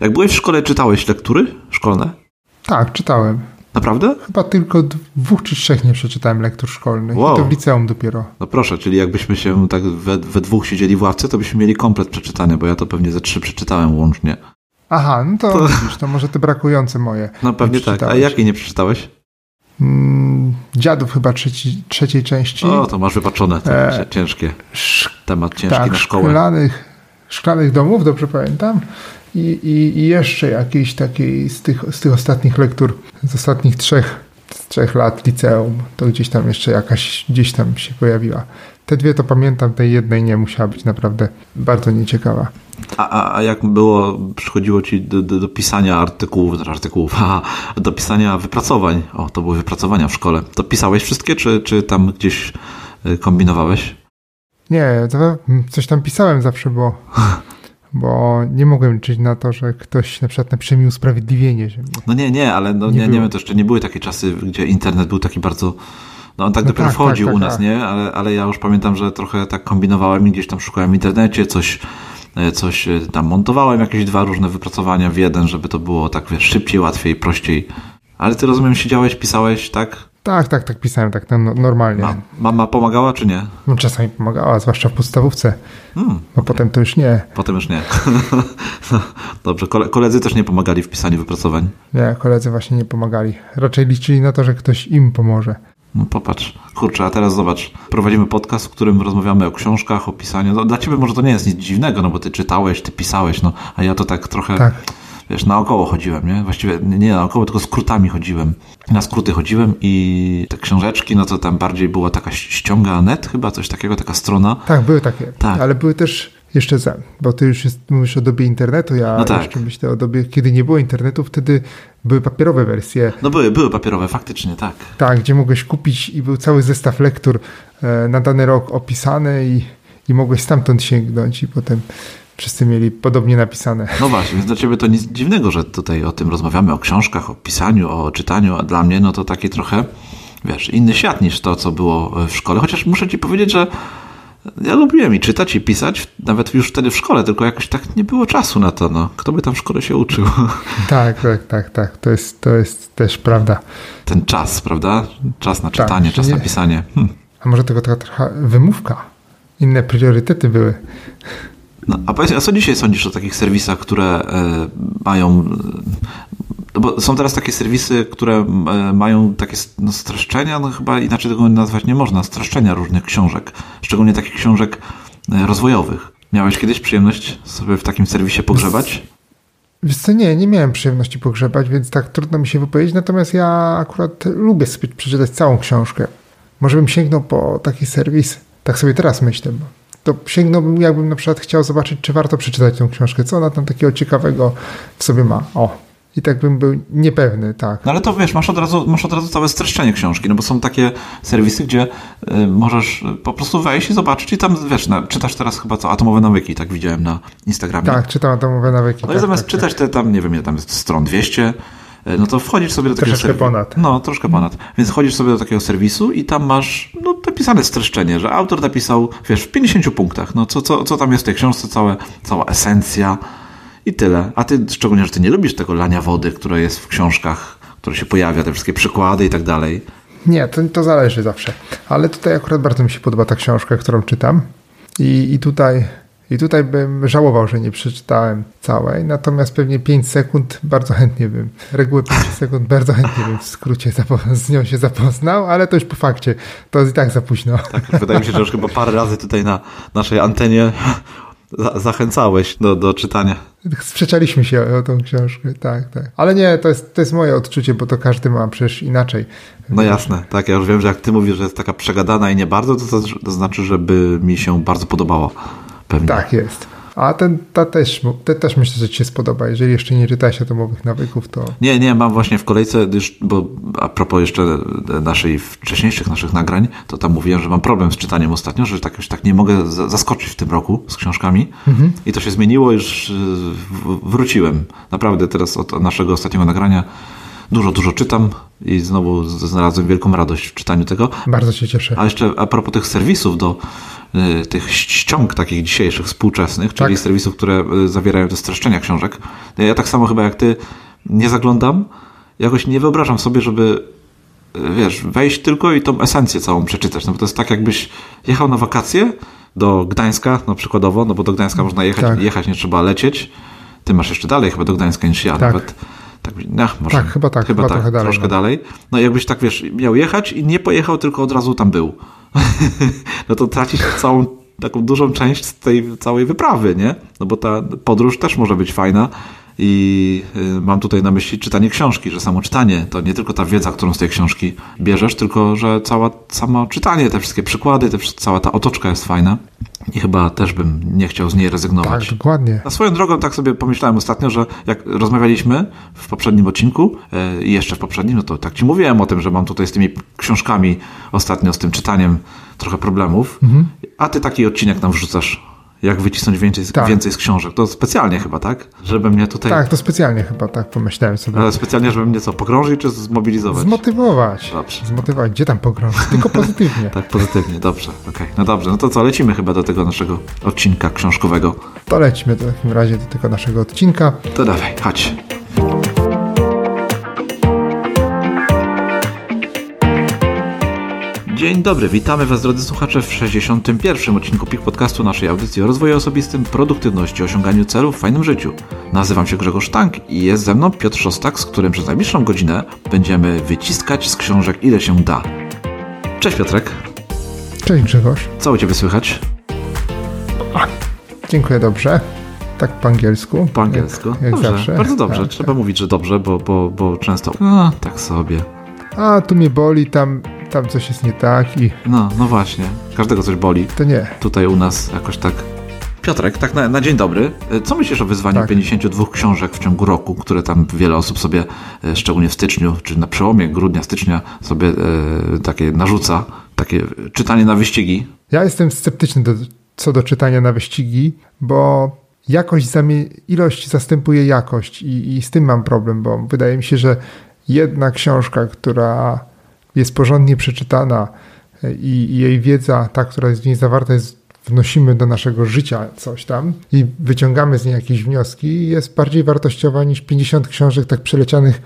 Jak byłeś w szkole, czytałeś lektury szkolne? Tak, czytałem. Naprawdę? Chyba tylko dwóch czy trzech nie przeczytałem lektur szkolnych. Wow. I to w liceum dopiero. No proszę, czyli jakbyśmy się tak we, we dwóch siedzieli w ławce, to byśmy mieli komplet przeczytany, bo ja to pewnie ze trzy przeczytałem łącznie. Aha, no to, to... widzisz, to może te brakujące moje. No pewnie tak. A jakie nie przeczytałeś? Mm, dziadów chyba trzeci, trzeciej części. O, to masz wypaczone, to e, ciężkie. Temat ciężki tak, na szkołę. Szklanych, szklanych domów, dobrze pamiętam. I, i, i jeszcze jakiejś takiej z tych, z tych ostatnich lektur, z ostatnich trzech, z trzech lat liceum, to gdzieś tam jeszcze jakaś, gdzieś tam się pojawiła. Te dwie to pamiętam, tej jednej nie musiała być naprawdę bardzo nieciekawa. A, a jak było, przychodziło ci do, do, do pisania artykułów, znaczy artykułów, a, do pisania wypracowań, o, to były wypracowania w szkole, to pisałeś wszystkie, czy, czy tam gdzieś y, kombinowałeś? Nie, coś tam pisałem zawsze, bo, bo nie mogłem liczyć na to, że ktoś na przykład napisze mi usprawiedliwienie. Że no nie, nie, ale no, nie, nie, nie wiem, to jeszcze nie były takie czasy, gdzie internet był taki bardzo no on tak no dopiero tak, wchodził tak, tak, u nas, tak. nie? Ale, ale ja już pamiętam, że trochę tak kombinowałem i gdzieś tam szukałem w internecie, coś, e, coś e, tam montowałem, jakieś dwa różne wypracowania w jeden, żeby to było tak wiesz, szybciej, łatwiej, prościej. Ale ty rozumiem, siedziałeś, pisałeś, tak? Tak, tak, tak pisałem, tak no, normalnie. Ma, mama pomagała czy nie? No, czasami pomagała, zwłaszcza w podstawówce. Hmm, no potem to już nie. Potem już nie. Dobrze, koledzy też nie pomagali w pisaniu wypracowań? Nie, koledzy właśnie nie pomagali. Raczej liczyli na to, że ktoś im pomoże. No popatrz, kurczę, a teraz zobacz, prowadzimy podcast, w którym rozmawiamy o książkach, o pisaniu. No, dla ciebie może to nie jest nic dziwnego, no bo ty czytałeś, ty pisałeś, no, a ja to tak trochę, tak. Wiesz, naokoło chodziłem, nie? Właściwie nie naokoło, tylko skrótami chodziłem. Na skróty chodziłem i te książeczki, no to tam bardziej była taka ściąga net chyba, coś takiego, taka strona. Tak, były takie, tak. ale były też jeszcze za, bo ty już jest, mówisz o dobie internetu, ja no tak. jeszcze myślę o dobie, kiedy nie było internetu, wtedy były papierowe wersje. No były, były papierowe, faktycznie, tak. Tak, gdzie mogłeś kupić i był cały zestaw lektur e, na dany rok opisany i, i mogłeś stamtąd sięgnąć i potem wszyscy mieli podobnie napisane. No właśnie, więc dla ciebie to nic dziwnego, że tutaj o tym rozmawiamy, o książkach, o pisaniu, o czytaniu, a dla mnie no to taki trochę, wiesz, inny świat niż to, co było w szkole, chociaż muszę ci powiedzieć, że ja lubiłem i czytać, i pisać, nawet już wtedy w szkole, tylko jakoś tak nie było czasu na to. No. Kto by tam w szkole się uczył? Tak, tak, tak, tak. To jest, to jest też prawda. Ten czas, prawda? Czas na czytanie, tak, czas nie... na pisanie. Hm. A może tego taka trochę wymówka? Inne priorytety były. No, a powiedz, a co dzisiaj sądzisz o takich serwisach, które e, mają no bo są teraz takie serwisy, które e, mają takie no, streszczenia, no chyba inaczej tego nazwać nie można, streszczenia różnych książek, szczególnie takich książek e, rozwojowych. Miałeś kiedyś przyjemność sobie w takim serwisie pogrzebać? Wiesz co, nie, nie miałem przyjemności pogrzebać, więc tak trudno mi się wypowiedzieć, natomiast ja akurat lubię sobie przeczytać całą książkę. Może bym sięgnął po taki serwis, tak sobie teraz myślę, to sięgnąłbym, jakbym na przykład chciał zobaczyć, czy warto przeczytać tę książkę, co ona tam takiego ciekawego w sobie ma. O, i tak bym był niepewny, tak. No ale to wiesz, masz od razu, masz od razu całe streszczenie książki, no bo są takie serwisy, gdzie y, możesz po prostu wejść i zobaczyć i tam, wiesz, na, czytasz teraz chyba co, Atomowe Nawyki, tak widziałem na Instagramie. Tak, czytam Atomowe Nawyki. No tak, i zamiast tak, czytać tak. te tam, nie wiem, ile tam jest stron 200, y, no to wchodzisz sobie do takiego Troszkę serwisu. ponad. No, troszkę ponad. Więc wchodzisz sobie do takiego serwisu i tam masz no, napisane streszczenie, że autor napisał, wiesz, w 50 punktach, no co, co, co tam jest w tej książce, całe, cała esencja, i tyle. A ty, szczególnie, że ty nie lubisz tego lania wody, które jest w książkach, które się pojawia, te wszystkie przykłady i tak dalej. Nie, to, to zależy zawsze. Ale tutaj akurat bardzo mi się podoba ta książka, którą czytam. I, i tutaj i tutaj bym żałował, że nie przeczytałem całej, natomiast pewnie 5 sekund bardzo chętnie bym, regułę 5 sekund bardzo chętnie bym w skrócie z nią się zapoznał, ale to już po fakcie, to i tak za późno. Tak, wydaje mi się, że już chyba parę razy tutaj na naszej antenie zachęcałeś do, do czytania. Sprzeczaliśmy się o tą książkę, tak, tak. Ale nie, to jest, to jest moje odczucie, bo to każdy ma przecież inaczej. No jasne, tak. Ja już wiem, że jak ty mówisz, że jest taka przegadana i nie bardzo, to, to, to znaczy, żeby mi się bardzo podobało. Pewnie. Tak jest. A ten, ta też, te też myślę, że Ci się spodoba. Jeżeli jeszcze nie czytałeś atomowych nawyków, to. Nie, nie, mam właśnie w kolejce, bo a propos jeszcze naszej wcześniejszych naszych nagrań, to tam mówiłem, że mam problem z czytaniem ostatnio, że tak już tak nie mogę zaskoczyć w tym roku z książkami. Mhm. I to się zmieniło, już wróciłem. Naprawdę teraz od naszego ostatniego nagrania dużo, dużo czytam i znowu znalazłem wielką radość w czytaniu tego. Bardzo się cieszę. A jeszcze a propos tych serwisów do y, tych ściąg takich dzisiejszych, współczesnych, czyli tak? serwisów, które y, zawierają te streszczenia książek. Ja tak samo chyba jak ty nie zaglądam, jakoś nie wyobrażam sobie, żeby y, wiesz, wejść tylko i tą esencję całą przeczytać. No bo to jest tak, jakbyś jechał na wakacje do Gdańska, no przykładowo, no bo do Gdańska można jechać, tak. jechać nie trzeba lecieć. Ty masz jeszcze dalej chyba do Gdańska niż ja tak. nawet. Tak, no, może, tak, chyba tak, chyba, chyba tak, trochę dalej. Troszkę no. dalej. No jakbyś tak, wiesz, miał jechać i nie pojechał, tylko od razu tam był. no to tracisz całą taką dużą część z tej całej wyprawy, nie? No bo ta podróż też może być fajna, i y, mam tutaj na myśli czytanie książki, że samo czytanie to nie tylko ta wiedza, którą z tej książki bierzesz, tylko że cała, samo czytanie, te wszystkie przykłady, te, cała ta otoczka jest fajna. I chyba też bym nie chciał z niej rezygnować. Tak, dokładnie. Na swoją drogą tak sobie pomyślałem ostatnio, że jak rozmawialiśmy w poprzednim odcinku y, i jeszcze w poprzednim, no to tak ci mówiłem o tym, że mam tutaj z tymi książkami ostatnio, z tym czytaniem trochę problemów, mhm. a ty taki odcinek nam wrzucasz jak wycisnąć więcej, tak. więcej z książek. To specjalnie chyba, tak? Żeby mnie tutaj... Tak, to specjalnie chyba, tak pomyślałem sobie. Ale specjalnie, żeby mnie co, pogrążyć czy zmobilizować? Zmotywować. Dobrze. Zmotywować. Gdzie tam pogrążyć? Tylko pozytywnie. tak, pozytywnie, dobrze. Okej, okay. no dobrze. No to co, lecimy chyba do tego naszego odcinka książkowego. To lecimy w takim razie do tego naszego odcinka. To dawaj, chodź. Dzień dobry, witamy Was drodzy słuchacze w 61. odcinku PIK Podcastu naszej audycji o rozwoju osobistym, produktywności, osiąganiu celów w fajnym życiu. Nazywam się Grzegorz Tank i jest ze mną Piotr Szostak, z którym przez najbliższą godzinę będziemy wyciskać z książek ile się da. Cześć Piotrek. Cześć Grzegorz. Co u Ciebie słychać? A, dziękuję dobrze. Tak po angielsku. Po angielsku. Jak, jak dobrze, zawsze. Bardzo dobrze. Tak, Trzeba tak. mówić, że dobrze, bo, bo, bo często. No, tak sobie. A tu mnie boli, tam tam coś jest nie tak i... No, no właśnie. Każdego coś boli. To nie. Tutaj u nas jakoś tak... Piotrek, tak na, na dzień dobry. Co myślisz o wyzwaniu tak. 52 książek w ciągu roku, które tam wiele osób sobie, e, szczególnie w styczniu, czy na przełomie grudnia, stycznia, sobie e, takie narzuca, takie czytanie na wyścigi? Ja jestem sceptyczny do, co do czytania na wyścigi, bo jakość, ilość zastępuje jakość i, i z tym mam problem, bo wydaje mi się, że jedna książka, która jest porządnie przeczytana e, i, jej wiedza, ta, która jest w niej zawarta, jest wnosimy do naszego życia coś tam i wyciągamy z niej jakieś wnioski, jest bardziej wartościowa niż 50 książek tak przelecianych.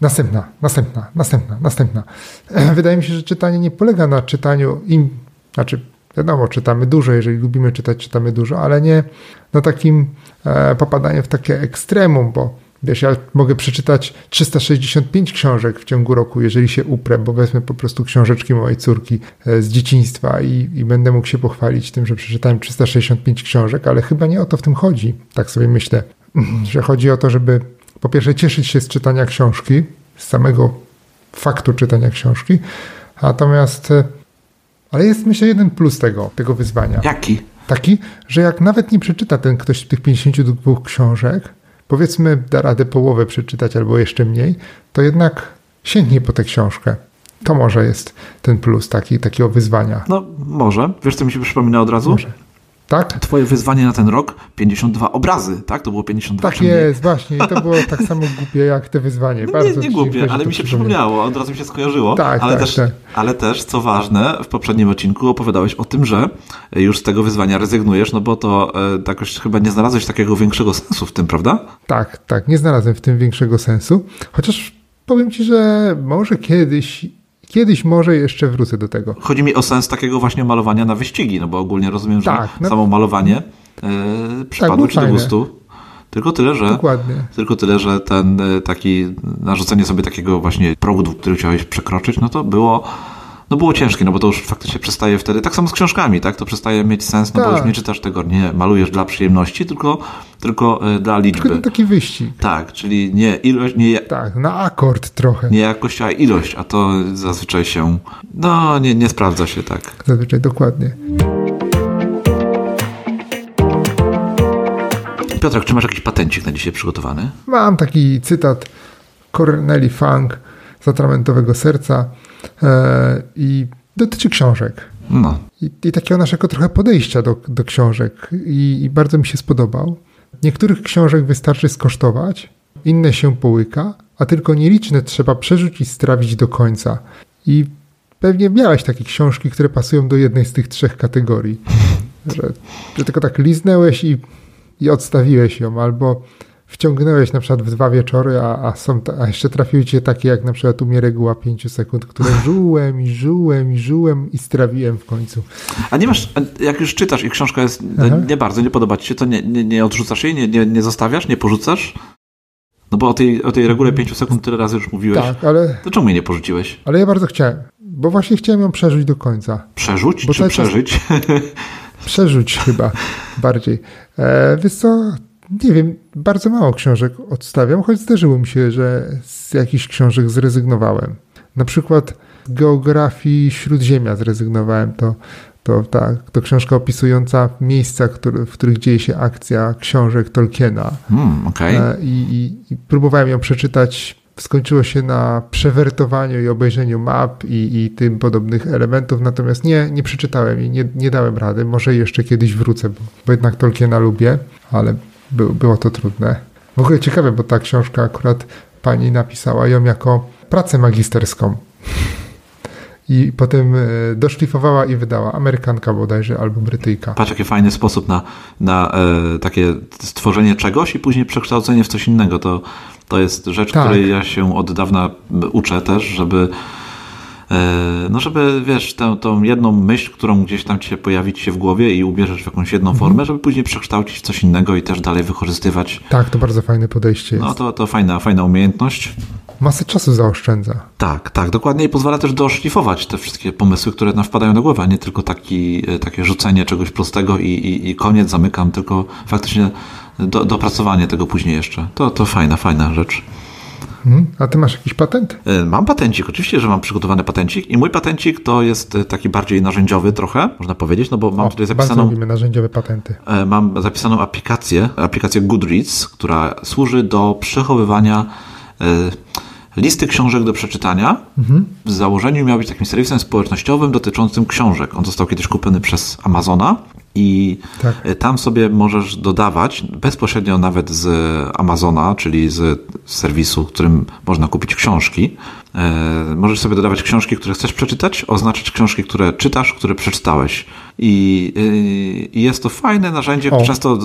Następna, następna, następna, następna. Wydaje mi się, że czytanie nie polega na czytaniu im, znaczy wiadomo, czytamy dużo, jeżeli lubimy czytać, czytamy dużo, ale nie na takim e, popadaniu w takie ekstremum, bo Wiesz, ja mogę przeczytać 365 książek w ciągu roku, jeżeli się uprę, bo wezmę po prostu książeczki mojej córki e, z dzieciństwa i, i, będę mógł się pochwalić tym, że przeczytałem 365 książek, ale chyba nie o to w tym chodzi. Tak sobie myślę, że chodzi o to, żeby po pierwsze cieszyć się z czytania książki, z samego faktu czytania książki, natomiast, e, ale jest myślę jeden plus tego, tego wyzwania. Jaki? Taki, że jak nawet nie przeczyta ten ktoś tych 52 książek, powiedzmy da radę połowę przeczytać albo jeszcze mniej, to jednak sięgnie po tę książkę. To może jest ten plus taki, takiego wyzwania. No może. Wiesz, co mi się przypomina od razu? Może. Tak? Twoje wyzwanie na ten rok 52 obrazy, tak? To było 52 Tak jest, właśnie. I to było tak samo głupie jak te wyzwanie. No Bardzo nie, nie głupie, ale mi się przypomniało, od razu mi się skojarzyło. Tak, ale, tak, też, tak. ale też, co ważne, w poprzednim odcinku opowiadałeś o tym, że już z tego wyzwania rezygnujesz, no bo to e, jakoś chyba nie znalazłeś takiego większego sensu w tym, prawda? Tak, tak, nie znalazłem w tym większego sensu. Chociaż powiem ci, że może kiedyś Kiedyś może jeszcze wrócę do tego. Chodzi mi o sens takiego właśnie malowania na wyścigi, no bo ogólnie rozumiem, że tak, no, samo malowanie yy, przypadło tak, ci do gustu. Tylko tyle, że Dokładnie. tylko tyle, że ten e, taki narzucenie sobie takiego właśnie progu, który chciałeś przekroczyć, no to było no było ciężkie, no bo to już faktycznie przestaje wtedy, tak samo z książkami, tak, to przestaje mieć sens, no tak. bo już nie czytasz tego, nie malujesz dla przyjemności, tylko, tylko e, dla liczby. Tylko taki wyścig. Tak, czyli nie ilość, nie... Tak, na akord trochę. Nie jakość, a ilość, a to zazwyczaj się, no nie, nie sprawdza się tak. Zazwyczaj, dokładnie. Piotrek, czy masz jakiś patencik na dzisiaj przygotowany? Mam taki cytat Corneli Funk z Atramentowego Serca i dotyczy książek. No. I, I, takiego naszego trochę podejścia do, do książek I, I, bardzo mi się spodobał. Niektórych książek wystarczy skosztować, inne się połyka, a tylko nieliczne trzeba przeżyć i strawić do końca. I pewnie miałeś takie książki, które pasują do jednej z tych trzech kategorii. Że, że tylko tak liznęłeś i, i odstawiłeś ją, albo wciągnąłeś na przykład w dwa wieczory, a, a, są, a jeszcze trafiły cię takie jak na przykład u mnie reguła 5 sekund, które żułem i żułem i żułem i strawiłem w końcu. A nie masz, jak już czytasz i książka jest nie bardzo, nie podoba ci się, to nie, nie, nie odrzucasz jej, nie, nie, nie zostawiasz, nie porzucasz? No bo o tej, o tej regule 5 sekund tyle razy już mówiłeś. Tak, ale... To czemu mnie nie porzuciłeś? Ale ja bardzo chciałem, bo właśnie chciałem ją przeżyć do końca. Przerzuć bo czy przeżyć? Czas... Przerzuć chyba bardziej. E, wiesz co, nie wiem, bardzo mało książek odstawiam, choć zdarzyło mi się, że z jakichś książek zrezygnowałem. Na przykład z geografii Śródziemia zrezygnowałem. To, to, tak, to książka opisująca miejsca, który, w których dzieje się akcja książek Tolkiena. Hmm, okay. E, I, i, I próbowałem ją przeczytać skończyło się na przewertowaniu i obejrzeniu map i, i tym podobnych elementów, natomiast nie, nie przeczytałem i nie, nie dałem rady. Może jeszcze kiedyś wrócę, bo, bo jednak Tolkiena lubię, ale by, było to trudne. W ogóle ciekawe, bo ta książka akurat pani napisała ją jako pracę magisterską. I potem e, doszlifowała i wydała Amerykanka bodajże albo Brytyjka. Patrz, jaki fajny sposób na, na e, takie stworzenie czegoś i później przekształcenie w coś innego. To, to jest rzecz, tak. której ja się od dawna uczę też, żeby no żeby, wiesz, tę, tą jedną myśl, którą gdzieś tam ci się pojawić się w głowie i ubierzesz w jakąś jedną mhm. formę, żeby później przekształcić w coś innego i też dalej wykorzystywać. Tak, to bardzo fajne podejście no, jest. No to, to fajna, fajna umiejętność. Masę czasu zaoszczędza. Tak, tak, dokładnie i pozwala też doszlifować te wszystkie pomysły, które nam wpadają do głowy, a nie tylko taki, e, takie rzucenie czegoś prostego i, i, i koniec, zamykam, tylko faktycznie do, dopracowanie tego później jeszcze. To, to fajna, fajna rzecz. Hmm? A ty masz jakiś patent? E, mam patencik, oczywiście, że mam przygotowany patencik i mój patencik to jest e, taki bardziej narzędziowy trochę, można powiedzieć, no bo mam o, tutaj zapisaną... Lubimy narzędziowe patenty. E, mam zapisaną aplikację, aplikację Goodreads, która służy do przechowywania listy książek do przeczytania. Mhm. W założeniu miał być takim serwisem społecznościowym dotyczącym książek. On został kiedyś kupiony przez Amazona i tak. tam sobie możesz dodawać bezpośrednio nawet z Amazona, czyli z serwisu, którym można kupić książki. E, możesz sobie dodawać książki, które chcesz przeczytać, oznaczyć książki, które czytasz, które przeczytałeś. I, e, i jest to fajne narzędzie. O. Często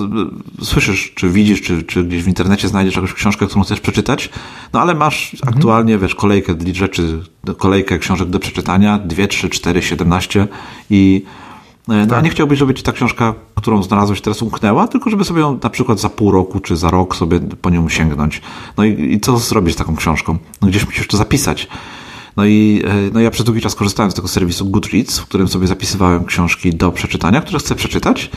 słyszysz, czy widzisz, czy, czy gdzieś w internecie znajdziesz jakąś książkę, którą chcesz przeczytać, no ale masz mhm. aktualnie, wiesz, kolejkę rzeczy, kolejkę książek do przeczytania, 2, 3, 4, 17 i no, tak. A nie chciałbyś, żeby ci ta książka, którą znalazłeś teraz umknęła, tylko żeby sobie ją na przykład za pół roku czy za rok sobie po nią sięgnąć. No i, i co zrobić z taką książką? No gdzieś musisz to zapisać. No i e, no ja przez długi czas korzystałem z tego serwisu Goodreads, w którym sobie zapisywałem książki do przeczytania, które chcę przeczytać.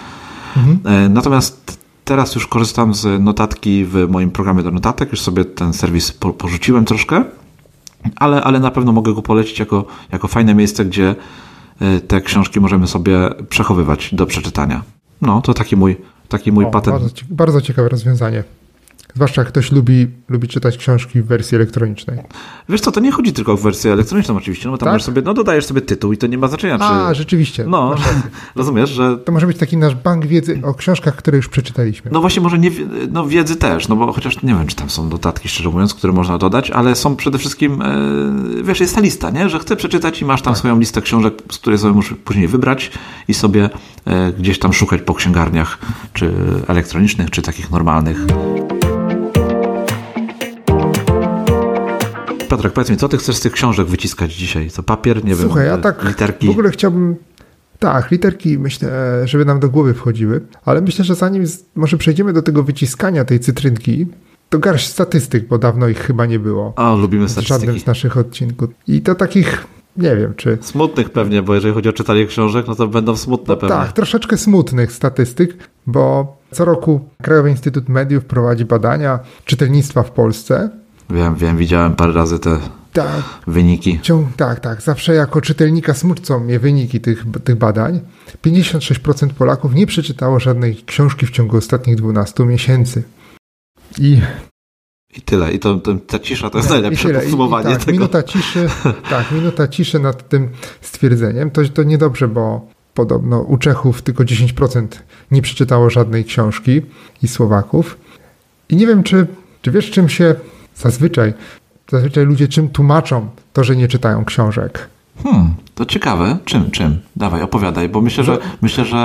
Mhm. E, natomiast teraz już korzystam z notatki w moim programie do notatek, już sobie ten serwis po, porzuciłem troszkę, ale, ale na pewno mogę go polecić jako, jako fajne miejsce, gdzie te książki możemy sobie przechowywać do przeczytania. No, to taki mój, taki mój o, patent. Bardzo, bardzo ciekawe rozwiązanie. Zwłaszcza jak ktoś lubi, lubi czytać książki w wersji elektronicznej. Wiesz co, to nie chodzi tylko o wersję elektroniczną oczywiście, no bo tam tak? sobie, no dodajesz sobie tytuł i to nie ma znaczenia. Czy... A, rzeczywiście. No, rozumiesz, że... To może być taki nasz bank wiedzy o książkach, które już przeczytaliśmy. No właśnie, może nie, no wiedzy też, no bo chociaż nie wiem, czy tam są dodatki, szczerze mówiąc, które można dodać, ale są przede wszystkim, e, wiesz, jest ta lista, nie? Że chcę przeczytać i masz tam tak. swoją listę książek, z której sobie możesz później wybrać i sobie e, gdzieś tam szukać po księgarniach, czy elektronicznych, czy takich normalnych. Piotrek, powiedz mi, co ty chcesz z tych książek wyciskać dzisiaj? Co papier, nie Słuchaj, wiem, ja tak literki? w ogóle chciałbym tak, literki myślę, żeby nam do głowy wchodziły, ale myślę, że zanim może przejdziemy do tego wyciskania tej cytrynki, to garść statystyk, bo dawno ich chyba nie było. A, lubimy statystyki. W żadnym z naszych odcinków. I to takich, nie wiem, czy... Smutnych pewnie, bo jeżeli chodzi o czytanie książek, no to będą smutne no, pewnie. Tak, troszeczkę smutnych statystyk, bo co roku Krajowy Instytut Mediów prowadzi badania czytelnictwa w Polsce Wiem, wiem, widziałem parę razy te tak. wyniki. Tak, tak. Zawsze jako czytelnika smucą mnie wyniki tych, tych badań. 56% Polaków nie przeczytało żadnej książki w ciągu ostatnich 12 miesięcy. I i tyle. I to, to, ta cisza to jest tak, najlepsze podsumowanie I, i tak, tego. Minuta ciszy, tak, minuta ciszy nad tym stwierdzeniem. To, to niedobrze, bo podobno u Czechów tylko 10% nie przeczytało żadnej książki i Słowaków. I nie wiem, czy, czy wiesz, czym się zazwyczaj zazwyczaj ludzie czym tłumaczą to, że nie czytają książek? Hmm, to ciekawe. Czym, czym? Dawaj, opowiadaj, bo myślę, że myślę, że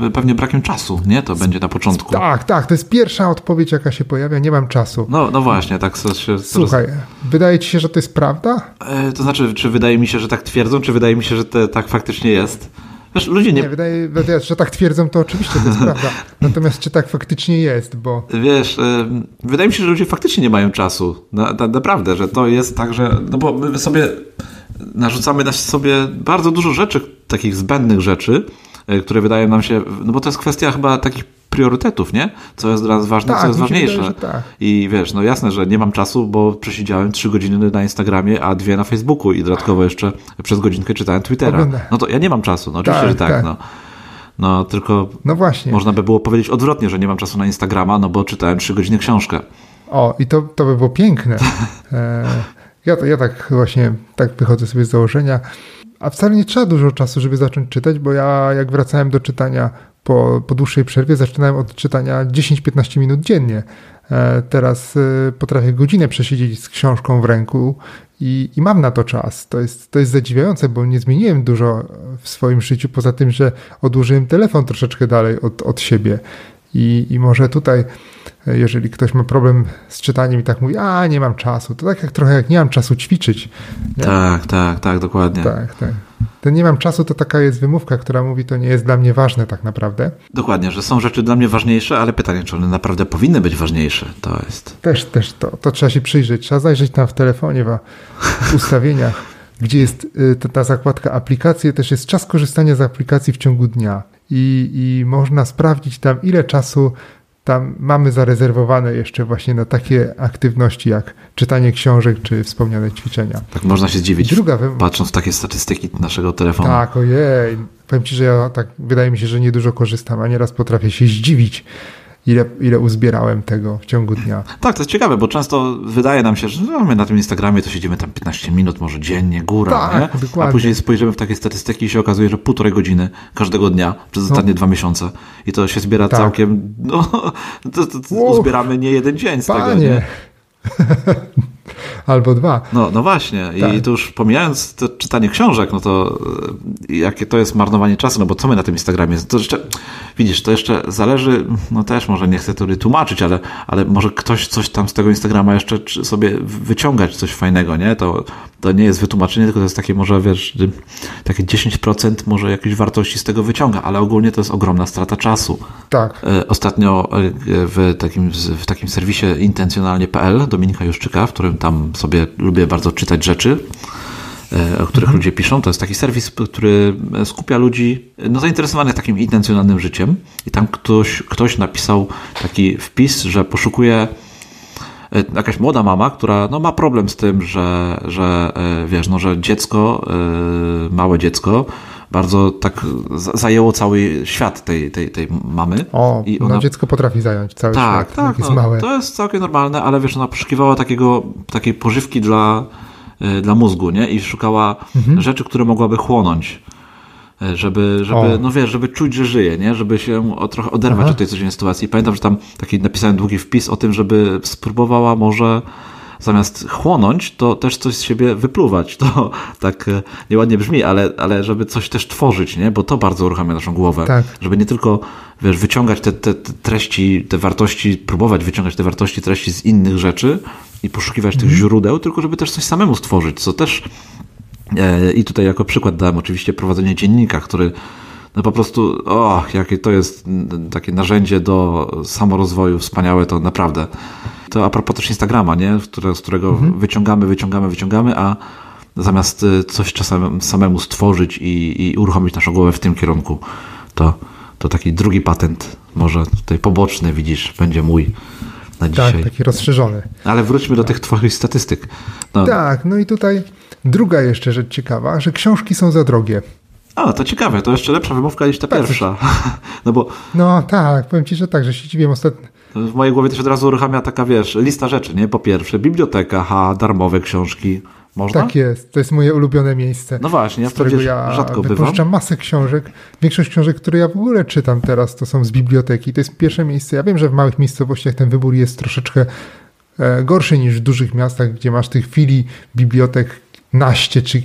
e, pewnie brakiem czasu, nie? To będzie na początku. Tak, tak, to jest pierwsza odpowiedź, jaka się pojawia, nie mam czasu. No, no właśnie, tak się... Słuchaj, wydaje ci się, że to jest prawda? E, to znaczy, czy wydaje mi się, że tak twierdzą, czy wydaje mi się, że te, tak faktycznie jest? Wiesz, ludzie nie... nie wydaje, wydaje, że tak twierdzą, to oczywiście to jest prawda. Natomiast czy tak faktycznie jest, bo... Wiesz, wydaje mi się, że ludzie faktycznie nie mają czasu. Na, na, naprawdę, że to jest tak, że... No bo my sobie narzucamy na sobie bardzo dużo rzeczy, takich zbędnych rzeczy, które wydają nam się, no bo to jest kwestia chyba takich priorytetów, nie? Co jest dla nas ważne, tak, co jest ważniejsze. Wydaje, tak. I wiesz, no jasne, że nie mam czasu, bo przesiedziałem trzy godziny na Instagramie, a dwie na Facebooku i dodatkowo jeszcze przez godzinkę czytałem Twittera. No to ja nie mam czasu, no oczywiście, tak, że tak, tak. No. No tylko no właśnie. można by było powiedzieć odwrotnie, że nie mam czasu na Instagrama, no bo czytałem trzy godziny książkę. O, i to, to by było piękne. E, ja, ja tak właśnie tak wychodzę sobie z założenia, a wcale nie trzeba dużo czasu, żeby zacząć czytać, bo ja jak wracałem do czytania po, po dłuższej przerwie, zaczynałem od czytania 10-15 minut dziennie. E, teraz e, potrafię godzinę przesiedzieć z książką w ręku i, i mam na to czas. To jest, to jest zadziwiające, bo nie zmieniłem dużo w swoim życiu, poza tym, że odłożyłem telefon troszeczkę dalej od, od siebie. I, I może tutaj, jeżeli ktoś ma problem z czytaniem i tak mówi, a nie mam czasu, to tak jak trochę jak nie mam czasu ćwiczyć. Nie? Tak, tak, tak, dokładnie. Tak, tak. Ten nie mam czasu to taka jest wymówka, która mówi, to nie jest dla mnie ważne tak naprawdę. Dokładnie, że są rzeczy dla mnie ważniejsze, ale pytanie, czy one naprawdę powinny być ważniejsze, to jest. Też, też to, to trzeba się przyjrzeć. Trzeba zajrzeć tam w telefonie, w ustawieniach, gdzie jest y, ta, ta zakładka aplikacje, też jest czas korzystania z aplikacji w ciągu dnia i, i można sprawdzić tam, ile czasu tam mamy zarezerwowane jeszcze właśnie na takie aktywności jak czytanie książek czy wspomniane ćwiczenia. Tak można się zdziwić, Druga, patrząc w takie statystyki naszego telefonu. Tak, ojej. Powiem Ci, że ja tak, wydaje mi się, że niedużo korzystam, a nieraz potrafię się zdziwić, ile, ile uzbierałem tego w ciągu dnia. Tak, to jest ciekawe, bo często wydaje nam się, że no, my na tym Instagramie to siedzimy tam 15 minut, może dziennie, góra, tak, a później spojrzymy w takie statystyki i się okazuje, że półtorej godziny każdego dnia przez ostatnie no. dwa miesiące i to się zbiera tak. całkiem, no, to, to, to uzbieramy nie jeden dzień z Panie. tego, nie? Albo dwa. No, no właśnie. Tak. I tu już pomijając to czytanie książek, no to e, jakie to jest marnowanie czasu, no bo co my na tym Instagramie? To jeszcze, widzisz, to jeszcze zależy, no też może nie chcę tu tłumaczyć, ale, ale może ktoś coś tam z tego Instagrama jeszcze sobie wyciągać, coś fajnego, nie? To, to nie jest wytłumaczenie, tylko to jest takie może, wiesz, takie 10% może jakiejś wartości z tego wyciąga, ale ogólnie to jest ogromna strata czasu. Tak. E, ostatnio e, w takim, w takim serwisie intencjonalnie.pl Dominika Juszczyka, w którym tam sobie lubię bardzo czytać rzeczy, e, o których mhm. ludzie piszą. To jest taki serwis, który skupia ludzi no, zainteresowanych takim intencjonalnym życiem. I tam ktoś, ktoś napisał taki wpis, że poszukuje e, jakaś młoda mama, która no, ma problem z tym, że, że e, wiesz, no, że dziecko, małe dziecko, bardzo tak zajęło cały świat tej, tej, tej mamy. O, I no, ona... no dziecko potrafi zająć cały tak, świat. Tak, tak. No, to jest całkiem normalne, ale wiesz, ona poszukiwała takiego, takiej pożywki dla, e, dla mózgu, nie? I szukała mhm. rzeczy, które mogłaby chłonąć e, żeby, żeby no wiesz, żeby czuć, że żyje, nie? Żeby się o, trochę oderwać Aha. od tej codziennej sytuacji. Pamiętam, że tam taki napisałem długi wpis o tym, żeby spróbowała może zamiast chłonąć, to też coś z siebie wypluwać. To tak e, nieładnie brzmi, ale, ale żeby coś też tworzyć, nie? bo to bardzo uruchamia naszą głowę. Tak. Żeby nie tylko wiesz, wyciągać te, te, te, treści, te wartości, próbować wyciągać te wartości, treści z innych rzeczy i poszukiwać mhm. tych źródeł, tylko żeby też coś samemu stworzyć, co też e, i tutaj jako przykład dałem oczywiście prowadzenie dziennika, który no po prostu, o, jakie to jest takie narzędzie do samorozwoju wspaniałe, to naprawdę. To a propos też Instagrama, nie? z którego mhm. wyciągamy, wyciągamy, wyciągamy, a zamiast y, coś czasem samemu stworzyć i, i uruchomić naszą głowę w tym kierunku, to, to taki drugi patent, może tutaj poboczny, widzisz, będzie mój na tak, dzisiaj. Tak, taki rozszerzony. Ale wróćmy do tych twoich statystyk. No. Tak, no i tutaj druga jeszcze rzecz ciekawa, że książki są za drogie. A, to ciekawe, to jeszcze lepsza wymówka niż ta tak, pierwsza. No bo... No tak, powiem Ci, że tak, że się dziwię ostatnio. W mojej głowie też od razu uruchamia taka, wiesz, lista rzeczy, nie? Po pierwsze, biblioteka, ha, darmowe książki. Można? Tak jest, to jest moje ulubione miejsce. No właśnie, ja którego ja rzadko wypuszczam masę książek. Większość książek, które ja w ogóle czytam teraz, to są z biblioteki. To jest pierwsze miejsce. Ja wiem, że w małych miejscowościach ten wybór jest troszeczkę gorsze niż w dużych miastach, gdzie masz tych filii bibliotek naście czy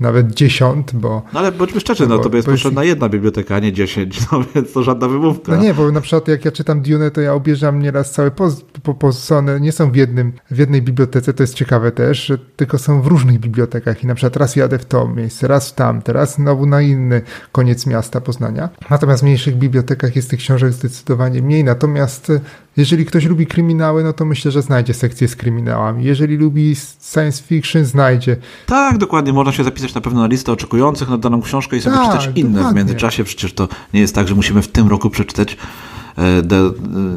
nawet dziesiąt, bo... No ale bądźmy szczerzy, no to jest potrzebna jedna biblioteka, a nie dziesięć, no więc to żadna wymówka. No nie, bo na przykład jak ja czytam Dune, to ja obierzam nieraz całe poz, po, po, one nie są w jednym, w jednej bibliotece, to jest ciekawe też, tylko są w różnych bibliotekach i na przykład raz jadę w to miejsce, raz w tam, teraz znowu na inny koniec miasta Poznania. Natomiast w mniejszych bibliotekach jest tych książek zdecydowanie mniej, natomiast jeżeli ktoś lubi kryminały, no to myślę, że znajdzie sekcję z kryminałami. Jeżeli lubi science fiction, znajdzie. Tak, dokładnie. Można się zapisać na pewno na listę oczekujących na daną książkę i sobie tak, przeczytać inne dokładnie. w międzyczasie. Przecież to nie jest tak, że musimy w tym roku przeczytać e, de, de,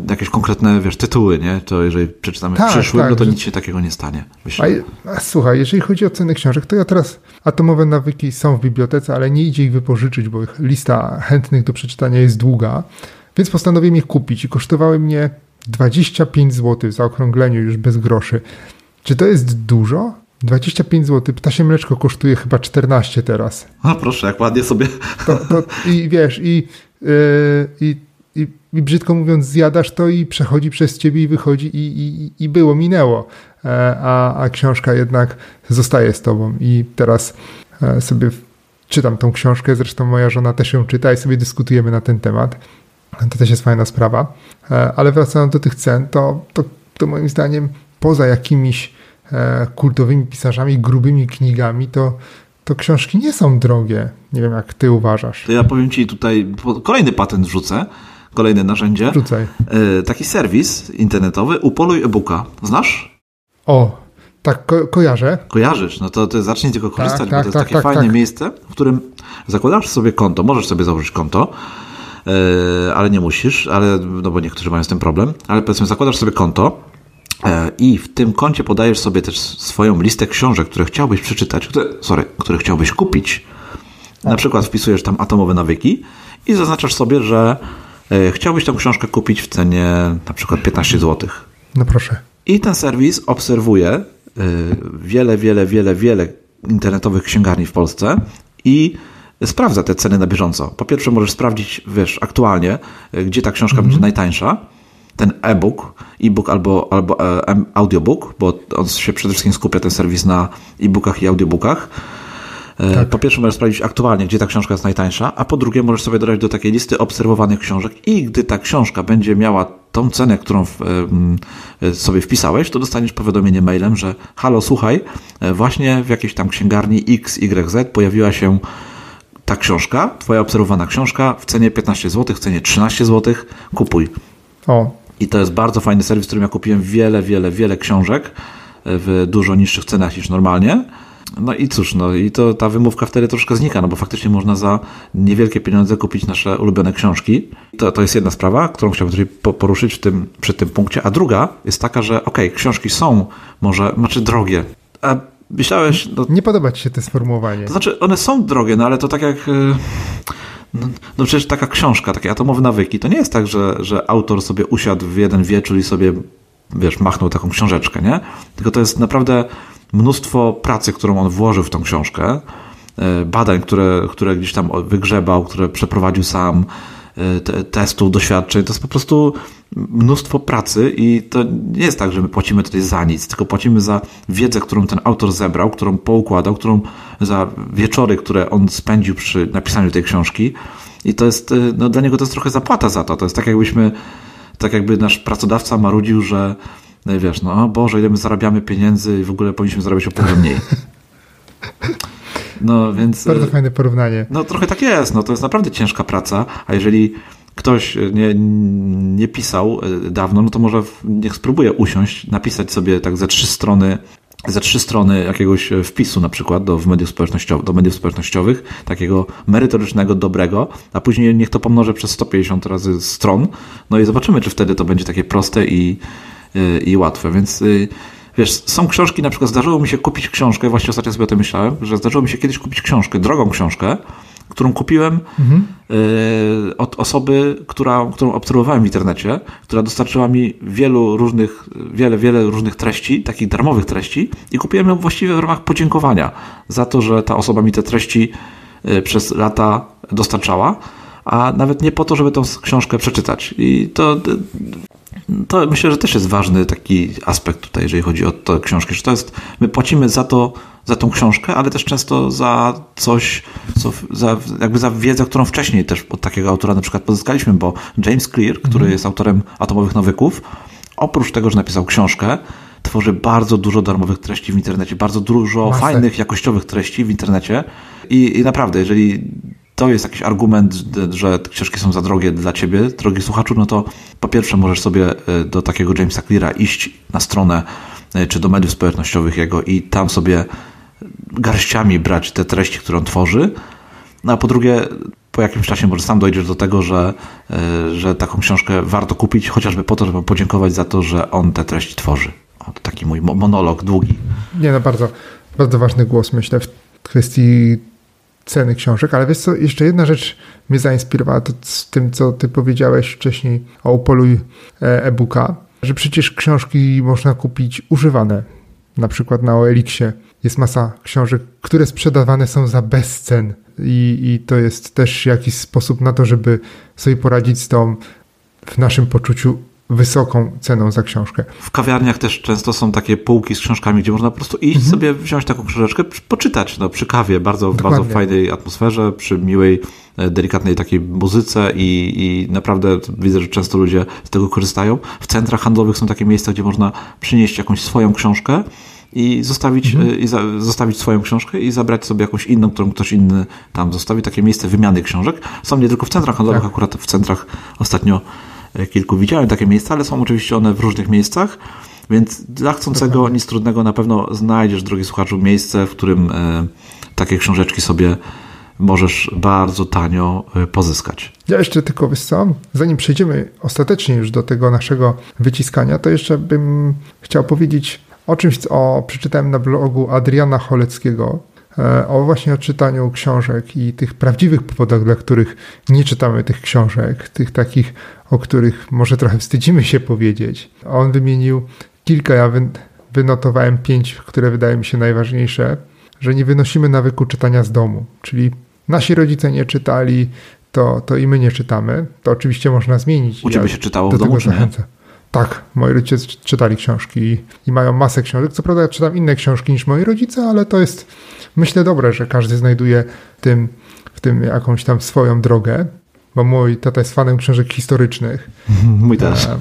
jakieś konkretne, wiesz, tytuły, nie? To jeżeli przeczytamy tak, w przyszłym, tak, no to nic się takiego nie stanie. A, a, słuchaj, jeżeli chodzi o ceny książek, to ja teraz atomowe nawyki są w bibliotece, ale nie idzie ich wypożyczyć, bo ich lista chętnych do przeczytania jest długa. Więc postanowiłem ich kupić i kosztowały mnie 25 zł w zaokrągleniu już bez groszy. Czy to jest dużo? 25 zł. Ptasie mleczko kosztuje chyba 14 teraz. No proszę, jak ładnie sobie. To, to, I wiesz, i, yy, i, i, i, brzydko mówiąc, zjadasz to i przechodzi przez ciebie i wychodzi i, i, i było, minęło. E, a, a książka jednak zostaje z tobą. I teraz e, sobie czytam tą książkę, zresztą moja żona też ją czyta i sobie dyskutujemy na ten temat. To też jest fajna sprawa. E, ale wracając do tych cen, to, to, to moim zdaniem poza jakimiś e, kultowymi pisarzami, grubymi knigami, to, to książki nie są drogie. Nie wiem, jak ty uważasz. To ja powiem ci tutaj, kolejny patent wrzucę, kolejne narzędzie. Rzucaj. E, taki serwis internetowy, Upoluj e-booka. Znasz? O, tak, ko kojarzę. Kojarzysz, no to, to zacznij tylko korzystać, tak, bo to jest tak, takie tak, fajne tak. miejsce, w którym zakładasz sobie konto, możesz sobie założyć konto, ale nie musisz, ale, no bo niektórzy mają z tym problem, ale powiedzmy zakładasz sobie konto e, i w tym koncie podajesz sobie też swoją listę książek, które chciałbyś przeczytać, które, sorry, które chciałbyś kupić. Na przykład wpisujesz tam atomowe nawyki i zaznaczasz sobie, że e, chciałbyś tę książkę kupić w cenie na przykład 15 zł. No proszę. I ten serwis obserwuje wiele, wiele, wiele, wiele internetowych księgarni w Polsce i sprawdza te ceny na bieżąco. Po pierwsze możesz sprawdzić, wiesz, aktualnie, e, gdzie ta książka mm -hmm. będzie najtańsza, ten e-book, e-book albo, albo e audiobook, bo on się przede wszystkim skupia ten serwis na e-bookach i audiobookach. E, tak. Po pierwsze możesz sprawdzić aktualnie, gdzie ta książka jest najtańsza, a po drugie możesz sobie dodać do takiej listy obserwowanych książek i gdy ta książka będzie miała tą cenę, którą w, y, sobie wpisałeś, to dostaniesz powiadomienie mailem, że halo, słuchaj, właśnie w jakiejś tam księgarni XYZ pojawiła się ta książka, twoja obserwowana książka w cenie 15 zł, w cenie 13 zł, kupuj. O. I to jest bardzo fajny serwis, w którym ja kupiłem wiele, wiele, wiele książek w dużo niższych cenach niż normalnie. No i cóż, no i to ta wymówka wtedy troszkę znika, no bo faktycznie można za niewielkie pieniądze kupić nasze ulubione książki. To, to jest jedna sprawa, którą chciałbym tutaj poruszyć w tym, przy tym punkcie. A druga jest taka, że okej, okay, książki są może, znaczy drogie, a myślałeś... No, nie podoba ci się to sformułowanie. To znaczy, one są drogie, no ale to tak jak... E, no, no, przecież taka książka, takie atomowe nawyki, to nie jest tak, że, że autor sobie usiadł w jeden wieczór i sobie, wiesz, machnął taką książeczkę, nie? Tylko to jest naprawdę mnóstwo pracy, którą on włożył w tą książkę, e, badań, które, które gdzieś tam wygrzebał, które przeprowadził sam, e, testów, doświadczeń. To jest po prostu mnóstwo pracy i to nie jest tak, że my płacimy tutaj za nic, tylko płacimy za wiedzę, którą ten autor zebrał, którą poukładał, którą za wieczory, które on spędził przy napisaniu tej książki i to jest, y, no dla niego to jest trochę zapłata za to. To jest tak jakbyśmy, tak jakby nasz pracodawca marudził, że y, wiesz, no Boże, ile my zarabiamy pieniędzy i w ogóle powinniśmy zarabiać o połowę mniej. No więc... Bardzo y, fajne porównanie. No trochę tak jest, no to jest naprawdę ciężka praca, a jeżeli ktoś nie, nie pisał e, dawno, no to może niech spróbuje usiąść, napisać sobie tak ze trzy strony ze trzy strony jakiegoś wpisu na przykład do, mediów, społecznościowych, do mediów społecznościowych, takiego merytorycznego, dobrego, a później niech to pomnoży przez 150 razy stron, no i zobaczymy, czy wtedy to będzie takie proste i, e, i łatwe, więc e, wiesz, są książki, na przykład zdarzyło mi się kupić książkę, właśnie ostatnio sobie o tym myślałem, że zdarzyło mi się kiedyś kupić książkę, drogą książkę, którą kupiłem mhm. od osoby, która, którą obserwowałem w internecie, która dostarczyła mi wielu różnych, wiele, wiele różnych treści, takich darmowych treści i kupiłem ją właściwie w ramach podziękowania za to, że ta osoba mi te treści e, przez lata dostarczała, a nawet nie po to, żeby tą książkę przeczytać. I to To myślę, że też jest ważny taki aspekt tutaj, jeżeli chodzi o tę książkę, że to jest, my płacimy za to, za tą książkę, ale też często za coś, co, za, jakby za wiedzę, którą wcześniej też od takiego autora na przykład pozyskaliśmy, bo James Clear, który mhm. jest autorem Atomowych Nawyków, oprócz tego, że napisał książkę, tworzy bardzo dużo darmowych treści w internecie, bardzo dużo fajnych, jakościowych treści w internecie i, i naprawdę, jeżeli to jest jakiś argument, że książki są za drogie dla ciebie, drogi słuchaczu, no to po pierwsze możesz sobie e, do takiego Jamesa Cleara iść na stronę e, czy do mediów społecznościowych jego i tam sobie garściami brać te treści, które on tworzy. No a po drugie, po jakimś czasie może sam dojdziesz do tego, że, e, że taką książkę warto kupić, chociażby po to, żeby podziękować za to, że on te treści tworzy. O, to taki mój monolog długi. Nie, no bardzo, bardzo ważny głos, myślę, w kwestii ceny książek, ale wiesz co, jeszcze jedna rzecz mnie zainspirowała to z tym, co ty powiedziałeś wcześniej o Upoluj e, e-booka, że przecież książki można kupić używane, na przykład na OLX-ie. Jest masa książek, które sprzedawane są za bezcen i, i to jest też jakiś sposób na to, żeby sobie poradzić z tą w naszym poczuciu wysoką ceną za książkę. W kawiarniach też często są takie półki z książkami, gdzie można po prostu iść mhm. sobie, wziąć taką książeczkę, poczytać no, przy kawie, bardzo, bardzo fajnej atmosferze, przy miłej, e, delikatnej takiej muzyce i, i naprawdę widzę, że często ludzie z tego korzystają. W centrach handlowych są takie miejsca, gdzie można przynieść jakąś swoją książkę i zostawić, mhm. E, i za, zostawić swoją książkę i zabrać sobie jakąś inną, którą ktoś inny tam zostawi. Takie miejsce wymiany książek. Są nie tylko w centrach handlowych, tak. akurat w centrach ostatnio kilku widziałem takie miejsca, ale są oczywiście one w różnych miejscach. Więc dla chcącego nic trudnego na pewno znajdziesz, drogi słuchaczu, miejsce, w którym e, takie książeczki sobie możesz bardzo tanio e, pozyskać. Ja jeszcze tylko, wiesz co, zanim przejdziemy ostatecznie już do tego naszego wyciskania, to jeszcze bym chciał powiedzieć o czymś, co przeczytałem na blogu Adriana Choleckiego, E, o właśnie o czytaniu książek i tych prawdziwych powodach, dla których nie czytamy tych książek, tych takich, o których może trochę wstydzimy się powiedzieć. On wymienił kilka, ja wynotowałem pięć, które wydają mi się najważniejsze, że nie wynosimy nawyku czytania z domu, czyli nasi rodzice nie czytali, to, to i my nie czytamy. To oczywiście można zmienić. U ciebie się czytało w domu, czy nie? Tak, moi rodzice czytali książki i mają masę książek. Co prawda ja czytam inne książki niż moi rodzice, ale to jest myślę dobre, że każdy znajduje w tym, w tym jakąś tam swoją drogę, bo mój tata jest fanem książek historycznych. Mój też. E,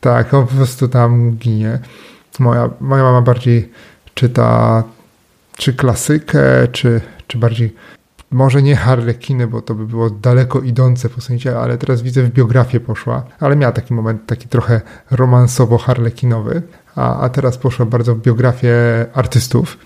tak, on po prostu tam ginie. Moja, moja mama bardziej czyta czy klasykę, czy, czy bardziej może nie harlekiny, bo to by było daleko idące posunięcie, ale teraz widzę w biografię poszła, ale miała taki moment taki trochę romansowo-harlekinowy, a, a teraz poszła bardzo w biografię artystów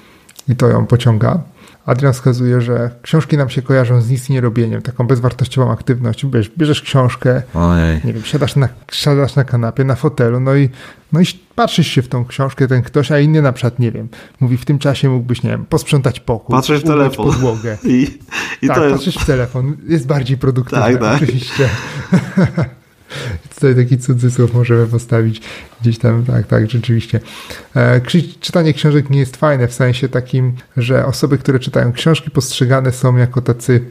i to ją pociąga. Adrian wskazuje, że książki nam się kojarzą z nic nie robieniem, taką bezwartościową aktywnością. Bierzesz, bierzesz książkę, Ojej. nie wiem, siadasz na, siadasz na kanapie, na fotelu, no i, no i patrzysz się w tą książkę, ten ktoś, a inny na przykład, nie wiem, mówi w tym czasie mógłbyś, nie wiem, posprzątać pokój, patrzysz w telefon. podłogę. I, i tak, to jest... patrzysz w telefon, jest bardziej produktywny, tak, tak. oczywiście. Tutaj taki cudzysłów możemy postawić gdzieś tam, tak, tak, rzeczywiście. E, czytanie książek nie jest fajne w sensie takim, że osoby, które czytają książki postrzegane są jako tacy,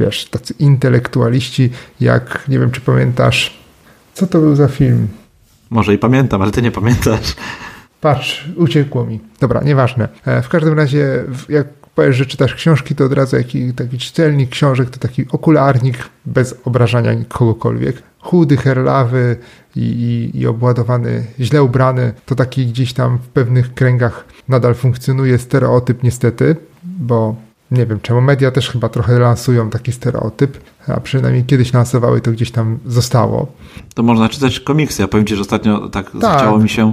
wiesz, tacy intelektualiści, jak, nie wiem czy pamiętasz, co to był za film? Może i pamiętam, ale ty nie pamiętasz. Patrz, uciekło mi. Dobra, nieważne. E, w każdym razie, jak powiesz, że czytasz książki, to od razu jaki, taki czytelnik książek to taki okularnik bez obrażania kogokolwiek. Chudy, herlawy i, i, i obładowany, źle ubrany, to taki gdzieś tam w pewnych kręgach nadal funkcjonuje stereotyp niestety, bo nie wiem czemu, media też chyba trochę lansują taki stereotyp, a przynajmniej kiedyś lansowały to gdzieś tam zostało. To można czytać komiksy. Ja powiem Ci, że ostatnio tak, tak. zachciało mi się,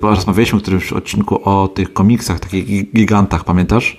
bo rozmawialiśmy w którymś odcinku o tych komiksach, takich gigantach, pamiętasz?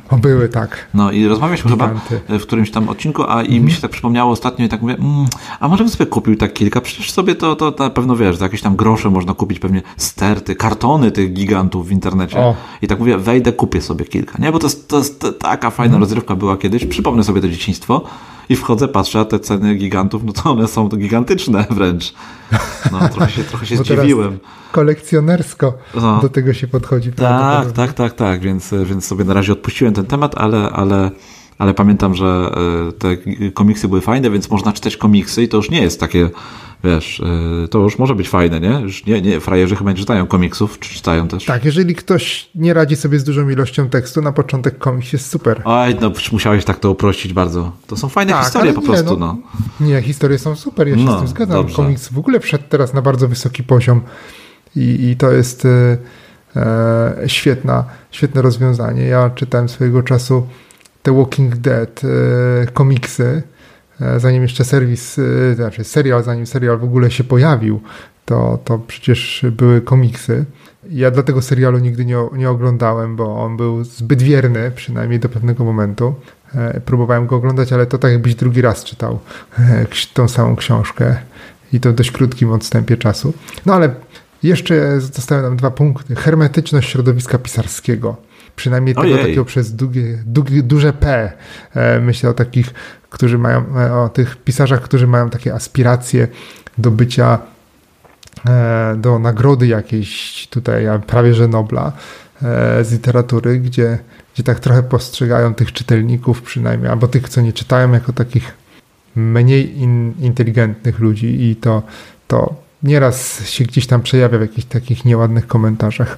Były, tak. No i rozmawialiśmy Giganty. chyba w którymś tam odcinku, a i mm. mi mhm. się tak przypomniało ostatnio i tak mówię, mm, a może bym sobie kupił tak kilka, przecież sobie to, to na pewno wiesz, za jakieś tam grosze można kupić pewnie sterty, kartony tych gigantów w internecie. O. I tak mówię, wejdę, kupię sobie kilka, nie? Bo to jest, to jest taka fajna mm. rozrywka była kiedyś, przypomnę sobie to dzieciństwo i wchodzę, patrzę, a te ceny gigantów, no to one są gigantyczne wręcz. No, trochę się, trochę się zdziwiłem. Kolekcjonersko no. do tego się podchodzi. Tak, tak, tak, tak, więc, więc sobie na razie odpuściłem ten temat, ale, ale ale pamiętam, że e, te komiksy były fajne, więc można czytać komiksy i to już nie jest takie, wiesz, e, to już może być fajne, nie? Już nie, nie frajerzy chyba nie czytają komiksów, czy czytają też? Tak, jeżeli ktoś nie radzi sobie z dużą ilością tekstu, na początek komiks jest super. Oj, no musiałeś tak to uprościć bardzo. To są fajne tak, historie po nie, prostu, no, no. Nie, historie są super, ja się no, z tym zgadzam. Dobrze. Komiks w ogóle wszedł teraz na bardzo wysoki poziom i, i to jest e, świetna, świetne rozwiązanie. Ja czytałem swojego czasu The Walking Dead e, komiksy, e, zanim jeszcze serwis, e, znaczy serial, zanim serial w ogóle się pojawił, to, to przecież były komiksy. Ja dla tego serialu nigdy nie, nie oglądałem, bo on był zbyt wierny, przynajmniej do pewnego momentu. Próbowałem go oglądać, ale to tak jakbyś drugi raz czytał tą samą książkę i to w dość krótkim odstępie czasu. No ale jeszcze zostały nam dwa punkty. Hermetyczność środowiska pisarskiego. Przynajmniej tego Ojej. takiego przez długie, długie, duże P. E, myślę o takich, którzy mają, e, o tych pisarzach, którzy mają takie aspiracje do bycia, e, do nagrody jakiejś tutaj, prawie że Nobla z literatury, gdzie, gdzie tak trochę postrzegają tych czytelników przynajmniej, albo tych, co nie czytają, jako takich mniej in, inteligentnych ludzi i to, to nieraz się gdzieś tam przejawia w jakichś takich nieładnych komentarzach.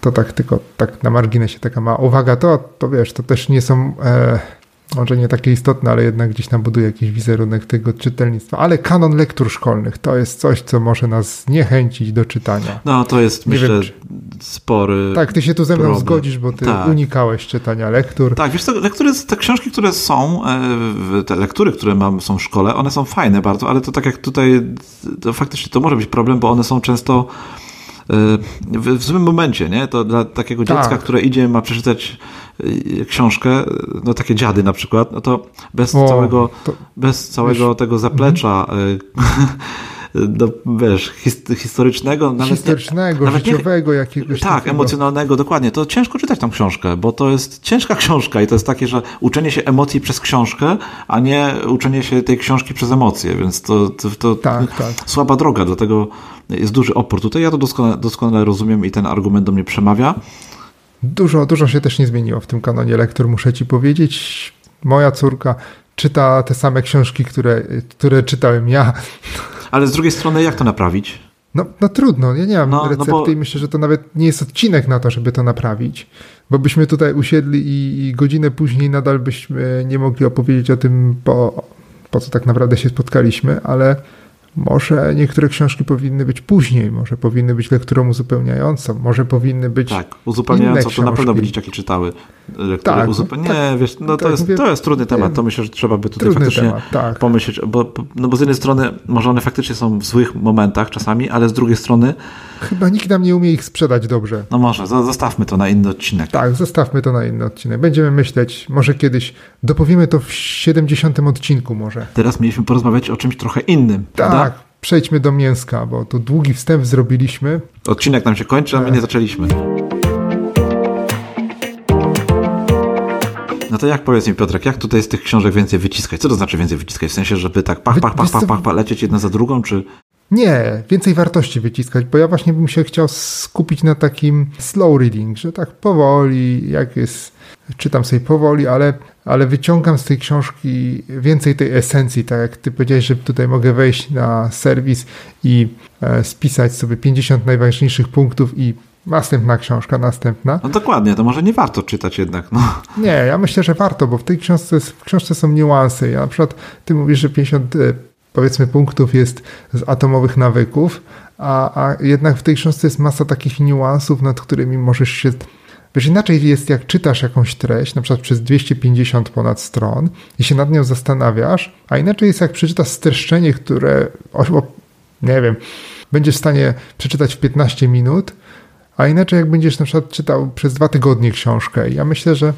To tak tylko tak na marginesie taka ma uwaga, to, to wiesz, to też nie są e, może nie takie istotne, ale jednak gdzieś tam buduje jakiś wizerunek tego czytelnictwa. Ale kanon lektur szkolnych to jest coś, co może nas zniechęcić do czytania. No, to jest, nie myślę, wiem, czy... spory. Tak, ty się tu ze mną problem. zgodzisz, bo ty tak. unikałeś czytania lektur. Tak, wiesz, te, lektury, te książki, które są, e, te lektury, które mam, są w szkole, one są fajne bardzo, ale to tak jak tutaj, to faktycznie to może być problem, bo one są często w, w złym momencie, nie? To dla takiego dziecka, tak. które idzie, ma przeczytać Y, książkę, no takie dziady na przykład, no to bez o, całego, to, bez całego wiesz, tego zaplecza no, wiesz, historycznego, nawet historycznego, nawet życiowego nie, jakiegoś Tak, takiego. emocjonalnego, dokładnie. To ciężko czytać tą książkę, bo to jest ciężka książka i to jest takie, że uczenie się emocji przez książkę, a nie uczenie się tej książki przez emocje, więc to, to, to tak, tak. słaba droga, dlatego jest duży opór tutaj. Ja to doskonale, doskonale rozumiem i ten argument do mnie przemawia. Dużo, dużo się też nie zmieniło w tym kanonie lektur, muszę ci powiedzieć. Moja córka czyta te same książki, które, które czytałem ja. Ale z drugiej strony, jak to naprawić? No, no trudno, ja nie mam no, recepty no bo... i myślę, że to nawet nie jest odcinek na to, żeby to naprawić, bo byśmy tutaj usiedli i, i godzinę później nadal byśmy nie mogli opowiedzieć o tym, po, po co tak naprawdę się spotkaliśmy, ale może niektóre książki powinny być później, może powinny być lekturą uzupełniającą, może powinny być. Tak, uzupełniającą to na pewno by dzieciaki czytały. Lektury tak, tak, Nie, wiesz, no to, tak, jest, mówię, to jest trudny temat. To myślę, że trzeba by tutaj faktycznie temat, tak. pomyśleć, bo, no bo z jednej strony może one faktycznie są w złych momentach czasami, ale z drugiej strony. Chyba nikt nam nie umie ich sprzedać dobrze. No może, zostawmy to na inny odcinek. Tak, zostawmy to na inny odcinek. Będziemy myśleć, może kiedyś dopowiemy to w 70 odcinku może. Teraz mieliśmy porozmawiać o czymś trochę innym. Tak. Prawda? Przejdźmy do mięska, bo tu długi wstęp zrobiliśmy. Odcinek nam się kończy, a my nie zaczęliśmy. No to jak powiedz mi Piotrek, jak tutaj z tych książek więcej wyciskać? Co to znaczy więcej wyciskać? W sensie, żeby tak pach, pach, pach, pach, pach, pach lecieć jedna za drugą, czy... Nie, więcej wartości wyciskać, bo ja właśnie bym się chciał skupić na takim slow reading, że tak powoli, jak jest, czytam sobie powoli, ale, ale wyciągam z tej książki więcej tej esencji, tak jak ty powiedziałeś, że tutaj mogę wejść na serwis i e, spisać sobie 50 najważniejszych punktów i Następna książka, następna. No dokładnie, to może nie warto czytać jednak. No. Nie, ja myślę, że warto, bo w tej książce, w książce są niuanse. Ja na przykład, ty mówisz, że 50 e, powiedzmy punktów jest z atomowych nawyków, a, a jednak w tej książce jest masa takich niuansów, nad którymi możesz się Wiesz, inaczej jest jak czytasz jakąś treść, na przykład przez 250 ponad stron i się nad nią zastanawiasz, a inaczej jest jak przeczytasz streszczenie, które, o, nie wiem, będziesz w stanie przeczytać w 15 minut, a inaczej jak będziesz na przykład czytał przez dwa tygodnie książkę. Ja myślę, że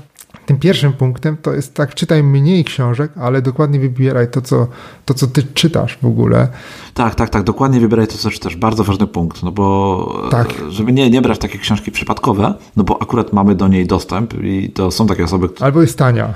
tym pierwszym punktem to jest tak, czytaj mniej książek, ale dokładnie wybieraj to, co, to, co ty czytasz w ogóle. Tak, tak, tak, dokładnie wybieraj to, co czytasz. Bardzo ważny punkt, no bo tak. żeby nie, nie brać takie książki przypadkowe, no bo akurat mamy do niej dostęp i to są takie osoby, które... Albo jest tania.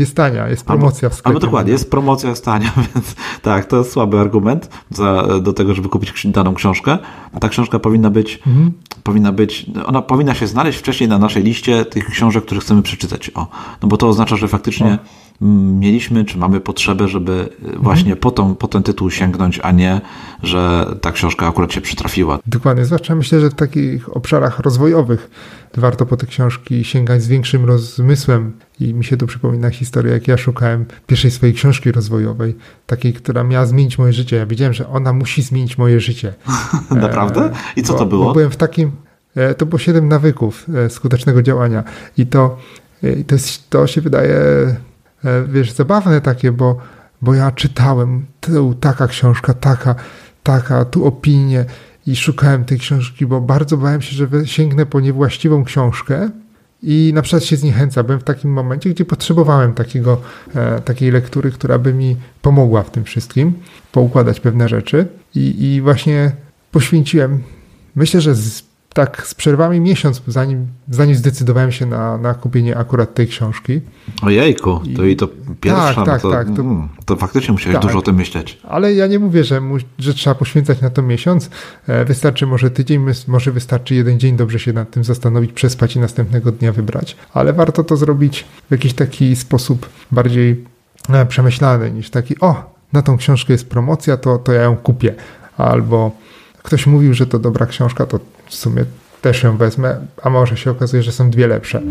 Jest tania, jest promocja albo, w sklepie. Albo dokładnie, jest promocja jest tania, więc tak, to jest słaby argument za, do tego, żeby kupić daną książkę. Ta książka powinna być mhm. powinna być, ona powinna się znaleźć wcześniej na naszej liście tych książek, które chcemy przeczytać. O, no bo to oznacza, że faktycznie o. mieliśmy, czy mamy potrzebę, żeby mhm. właśnie po, tą, po ten tytuł sięgnąć, a nie, że ta książka akurat się przytrafiła. Dokładnie, zwłaszcza myślę, że w takich obszarach rozwojowych warto po te książki sięgać z większym rozmysłem. I mi się tu przypomina historia, jak ja szukałem pierwszej swojej książki rozwojowej, takiej, która miała zmienić moje życie. Ja wiedziałem, że ona musi zmienić moje życie. Naprawdę? I co to było? Bo byłem w takim, e, to było siedem nawyków e, skutecznego działania. I to, e, to, jest, to się wydaje, wiesz, zabawne takie, bo, bo ja czytałem, tu taka książka, taka, taka, tu opinie i szukałem tej książki, bo bardzo bałem się, że sięgnę po niewłaściwą książkę i na przykład się zniechęca. Byłem w takim momencie, gdzie potrzebowałem takiego, e, takiej lektury, która by mi pomogła w tym wszystkim, poukładać pewne rzeczy i, i właśnie poświęciłem, myślę, że z tak z przerwami miesiąc, zanim, zanim zdecydowałem się na, na kupienie akurat tej książki. Ojejku, to i to pierwsza, tak, tak, to, tak, to, mm, to faktycznie musiałeś tak, dużo o tym myśleć. Ale ja nie mówię, że, mu, że trzeba poświęcać na to miesiąc. E, wystarczy może tydzień, może wystarczy jeden dzień dobrze się nad tym zastanowić, przespać i następnego dnia wybrać. Ale warto to zrobić w jakiś taki sposób bardziej e, przemyślany niż taki, o, na tą książkę jest promocja, to, to ja ją kupię. Albo ktoś mówił, że to dobra książka, to w sumie też ją wezmę, a może się okazuje, że są dwie lepsze.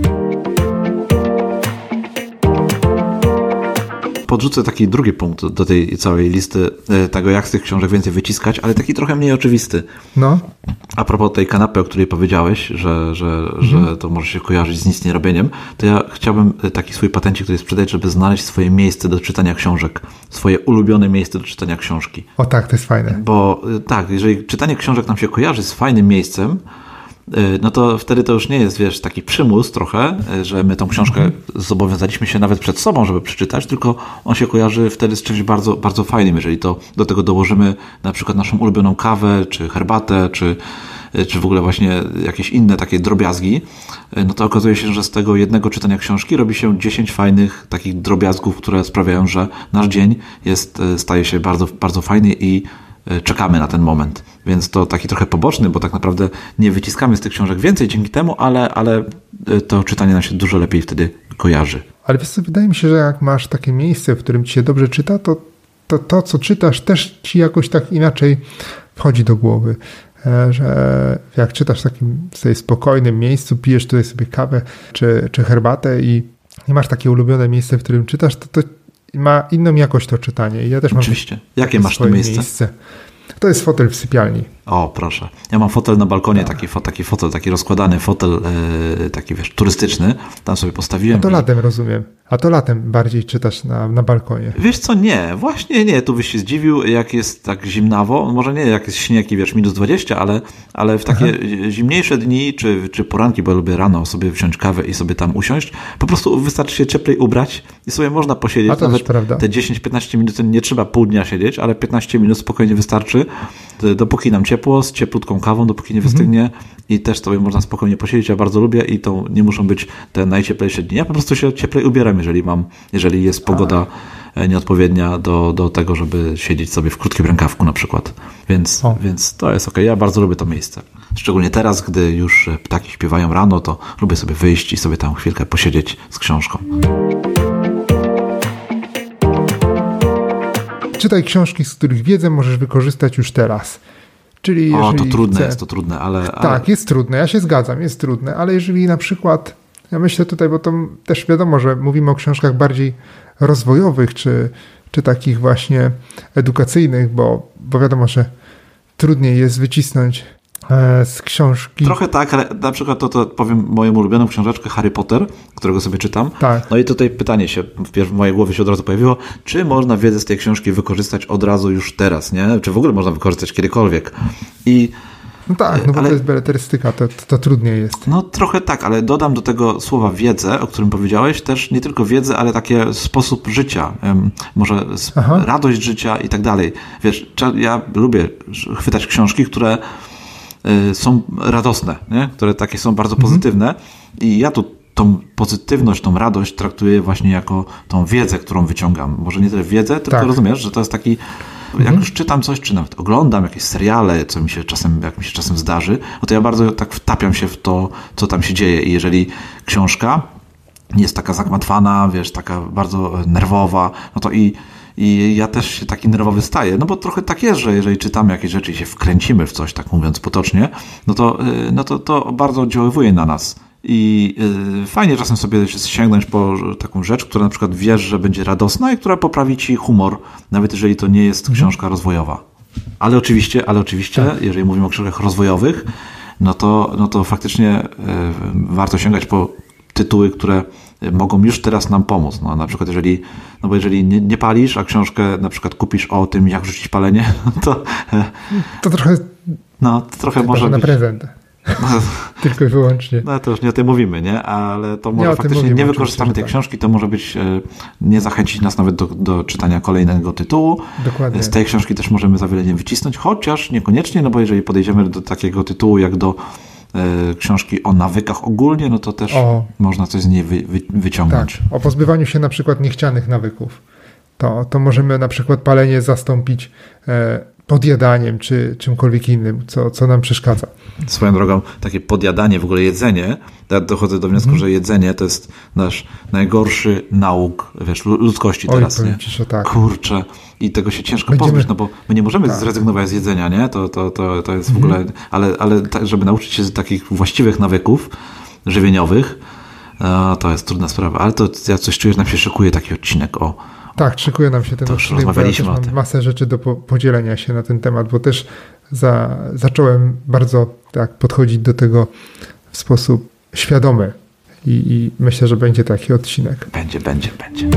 Podrzucę taki drugi punkt do tej całej listy e, tego, jak z tych książek więcej wyciskać, ale taki trochę mniej oczywisty. No. A propos tej kanapy, o której powiedziałeś, że, że, mhm. że to może się kojarzyć z nic nie robieniem, to ja chciałbym e, taki swój patencik tutaj sprzedać, żeby znaleźć swoje miejsce do czytania książek, swoje ulubione miejsce do czytania książki. O tak, to jest fajne. Bo e, tak, jeżeli czytanie książek nam się kojarzy z fajnym miejscem, no to wtedy to już nie jest, wiesz, taki przymus trochę, y, że my tą książkę mhm. zobowiązaliśmy się nawet przed sobą, żeby przeczytać, tylko on się kojarzy wtedy z czymś bardzo, bardzo fajnym. Jeżeli to do tego dołożymy na przykład naszą ulubioną kawę, czy herbatę, czy, y, czy w ogóle właśnie jakieś inne takie drobiazgi, no to okazuje się, że z tego jednego czytania książki robi się 10 fajnych takich drobiazgów, które sprawiają, że nasz dzień jest, staje się bardzo, bardzo fajny i czekamy na ten moment. Więc to taki trochę poboczny, bo tak naprawdę nie wyciskamy z tych książek więcej dzięki temu, ale, ale e, to czytanie nam się dużo lepiej wtedy kojarzy. Ale wiesz co, wydaje mi się, że jak masz takie miejsce, w którym ci się dobrze czyta, to to, to co czytasz też ci jakoś tak inaczej wchodzi do głowy e, że jak czytasz w takim sobie spokojnym miejscu, pijesz tutaj sobie kawę czy, czy herbatę i nie masz takie ulubione miejsce, w którym czytasz, to, to ma inną jakość to czytanie. I ja też Oczywiście. mam Jakie masz to miejsce? miejsce. To jest fotel w sypialni. O, proszę. Ja mam fotel na balkonie, tak. taki, taki fotel, taki rozkładany fotel, yy, taki wiesz, turystyczny. Tam sobie postawiłem. A to latem, rozumiem. A to latem bardziej czytasz na, na balkonie. Wiesz co, nie. Właśnie nie. Tu byś się zdziwił, jak jest tak zimnawo. Może nie jak jest śnieg i wiesz, minus 20, ale, ale w takie Aha. zimniejsze dni, czy, czy poranki, bo ja lubię rano sobie wziąć kawę i sobie tam usiąść. Po prostu wystarczy się cieplej ubrać i sobie można posiedzieć. A to Nawet prawda. te 10-15 minut, nie trzeba pół dnia siedzieć, ale 15 minut spokojnie wystarczy, dopóki nam ciepło, z cieplutką kawą, dopóki nie wystygnie mhm. i też sobie można spokojnie posiedzieć. Ja bardzo lubię i to nie muszą być te najcieplejsze dni. Ja po prostu się cieplej ubieram jeżeli mam, jeżeli jest pogoda e, nieodpowiednia do, do tego, żeby siedzieć sobie w krótkim rękawku na przykład. Więc, więc to jest ok. Ja bardzo lubię to miejsce. Szczególnie teraz, gdy już ptaki śpiewają rano, to lubię sobie wyjść i sobie tam chwilkę posiedzieć z książką. Czytaj książki, z których wiedzę możesz wykorzystać już teraz. Czyli o, to trudne chce... jest, to trudne, ale, ale... Tak, jest trudne, ja się zgadzam, jest trudne, ale jeżeli na przykład ja myślę tutaj, bo to też wiadomo, że mówimy o książkach bardziej rozwojowych, czy, czy takich właśnie edukacyjnych, bo, bo wiadomo, że trudniej jest wycisnąć z książki. Trochę tak, ale na przykład to, to powiem moją ulubioną książeczkę Harry Potter, którego sobie czytam. Tak. No i tutaj pytanie się w mojej głowie się od razu pojawiło, czy można wiedzę z tej książki wykorzystać od razu już teraz, nie? Czy w ogóle można wykorzystać kiedykolwiek? I no tak, no bo ale, to jest beletrystyka, to, to, to, trudniej jest. No trochę tak, ale dodam do tego słowa wiedzę, o którym powiedziałeś, też nie tylko wiedzę, ale takie sposób życia, może Aha. radość życia i tak dalej. Wiesz, ja lubię chwytać książki, które są radosne, nie? które takie są bardzo mhm. pozytywne i ja tu tą pozytywność, tą radość traktuję właśnie jako tą wiedzę, którą wyciągam. Może nie tyle wiedzę, tylko tak. rozumiesz, że to jest taki Jak mhm. już czytam coś, czy nawet oglądam jakieś seriale, co mi się czasem, jak mi się czasem zdarzy, no to ja bardzo tak wtapiam się w to, co tam się dzieje. I jeżeli książka jest taka zagmatwana, wiesz, taka bardzo nerwowa, no to i i ja też się taki nerwowy staję, no bo trochę tak jest, że jeżeli czytamy jakieś rzeczy i się wkręcimy w coś, tak mówiąc potocznie, no to, y, no to, to bardzo oddziaływuje na nas. I y, fajnie czasem sobie sięgnąć po taką rzecz, która na przykład wiesz, że będzie radosna i która poprawi ci humor, nawet jeżeli to nie jest mhm. książka rozwojowa. Ale oczywiście, ale oczywiście, tak. jeżeli mówimy o książkach rozwojowych, no to, no to faktycznie y, warto sięgać po tytuły, które mogą już teraz nam pomóc. No, na przykład jeżeli, no bo jeżeli nie, nie palisz, a książkę na przykład kupisz o tym, jak rzucić palenie, to... To trochę... No, to trochę może na być... prezent. Tylko i wyłącznie. No to już nie o tym mówimy, nie? Ale to może faktycznie mówimy, nie wykorzystamy tej tak. książki, to może być, e, nie zachęcić nas nawet do, do czytania kolejnego tytułu. Dokładnie. Z tej książki też możemy za wiele nie wycisnąć, chociaż niekoniecznie, no bo jeżeli podejdziemy do takiego tytułu jak do książki o nawykach ogólnie, no to też o, można coś z niej wy, wy, wyciągnąć. Tak, o pozbywaniu się na przykład niechcianych nawyków. To, to możemy na przykład palenie zastąpić e, podjadaniem czy czymkolwiek innym, co, co nam przeszkadza. Swoją drogą, takie podjadanie, w ogóle jedzenie, ja dochodzę do wniosku, mm. że jedzenie to jest nasz najgorszy nauk wiesz, ludzkości Oj, teraz. Nie? Ci, tak. Kurczę. I tego się ciężko Będziemy... pozbyć, no bo my nie możemy tak. zrezygnować z jedzenia, nie? To, to, to, to jest w ogóle... Mm. Ale, ale żeby nauczyć się takich właściwych nawyków żywieniowych, to jest trudna sprawa. Ale to ja coś czuję, że nam się szykuje taki odcinek o tak, szykuje nam się ten to odcinek, ja mam masę rzeczy do podzielenia się na ten temat, bo też za, zacząłem bardzo tak podchodzić do tego w sposób świadomy i, i myślę, że będzie taki odcinek. Będzie, będzie, będzie.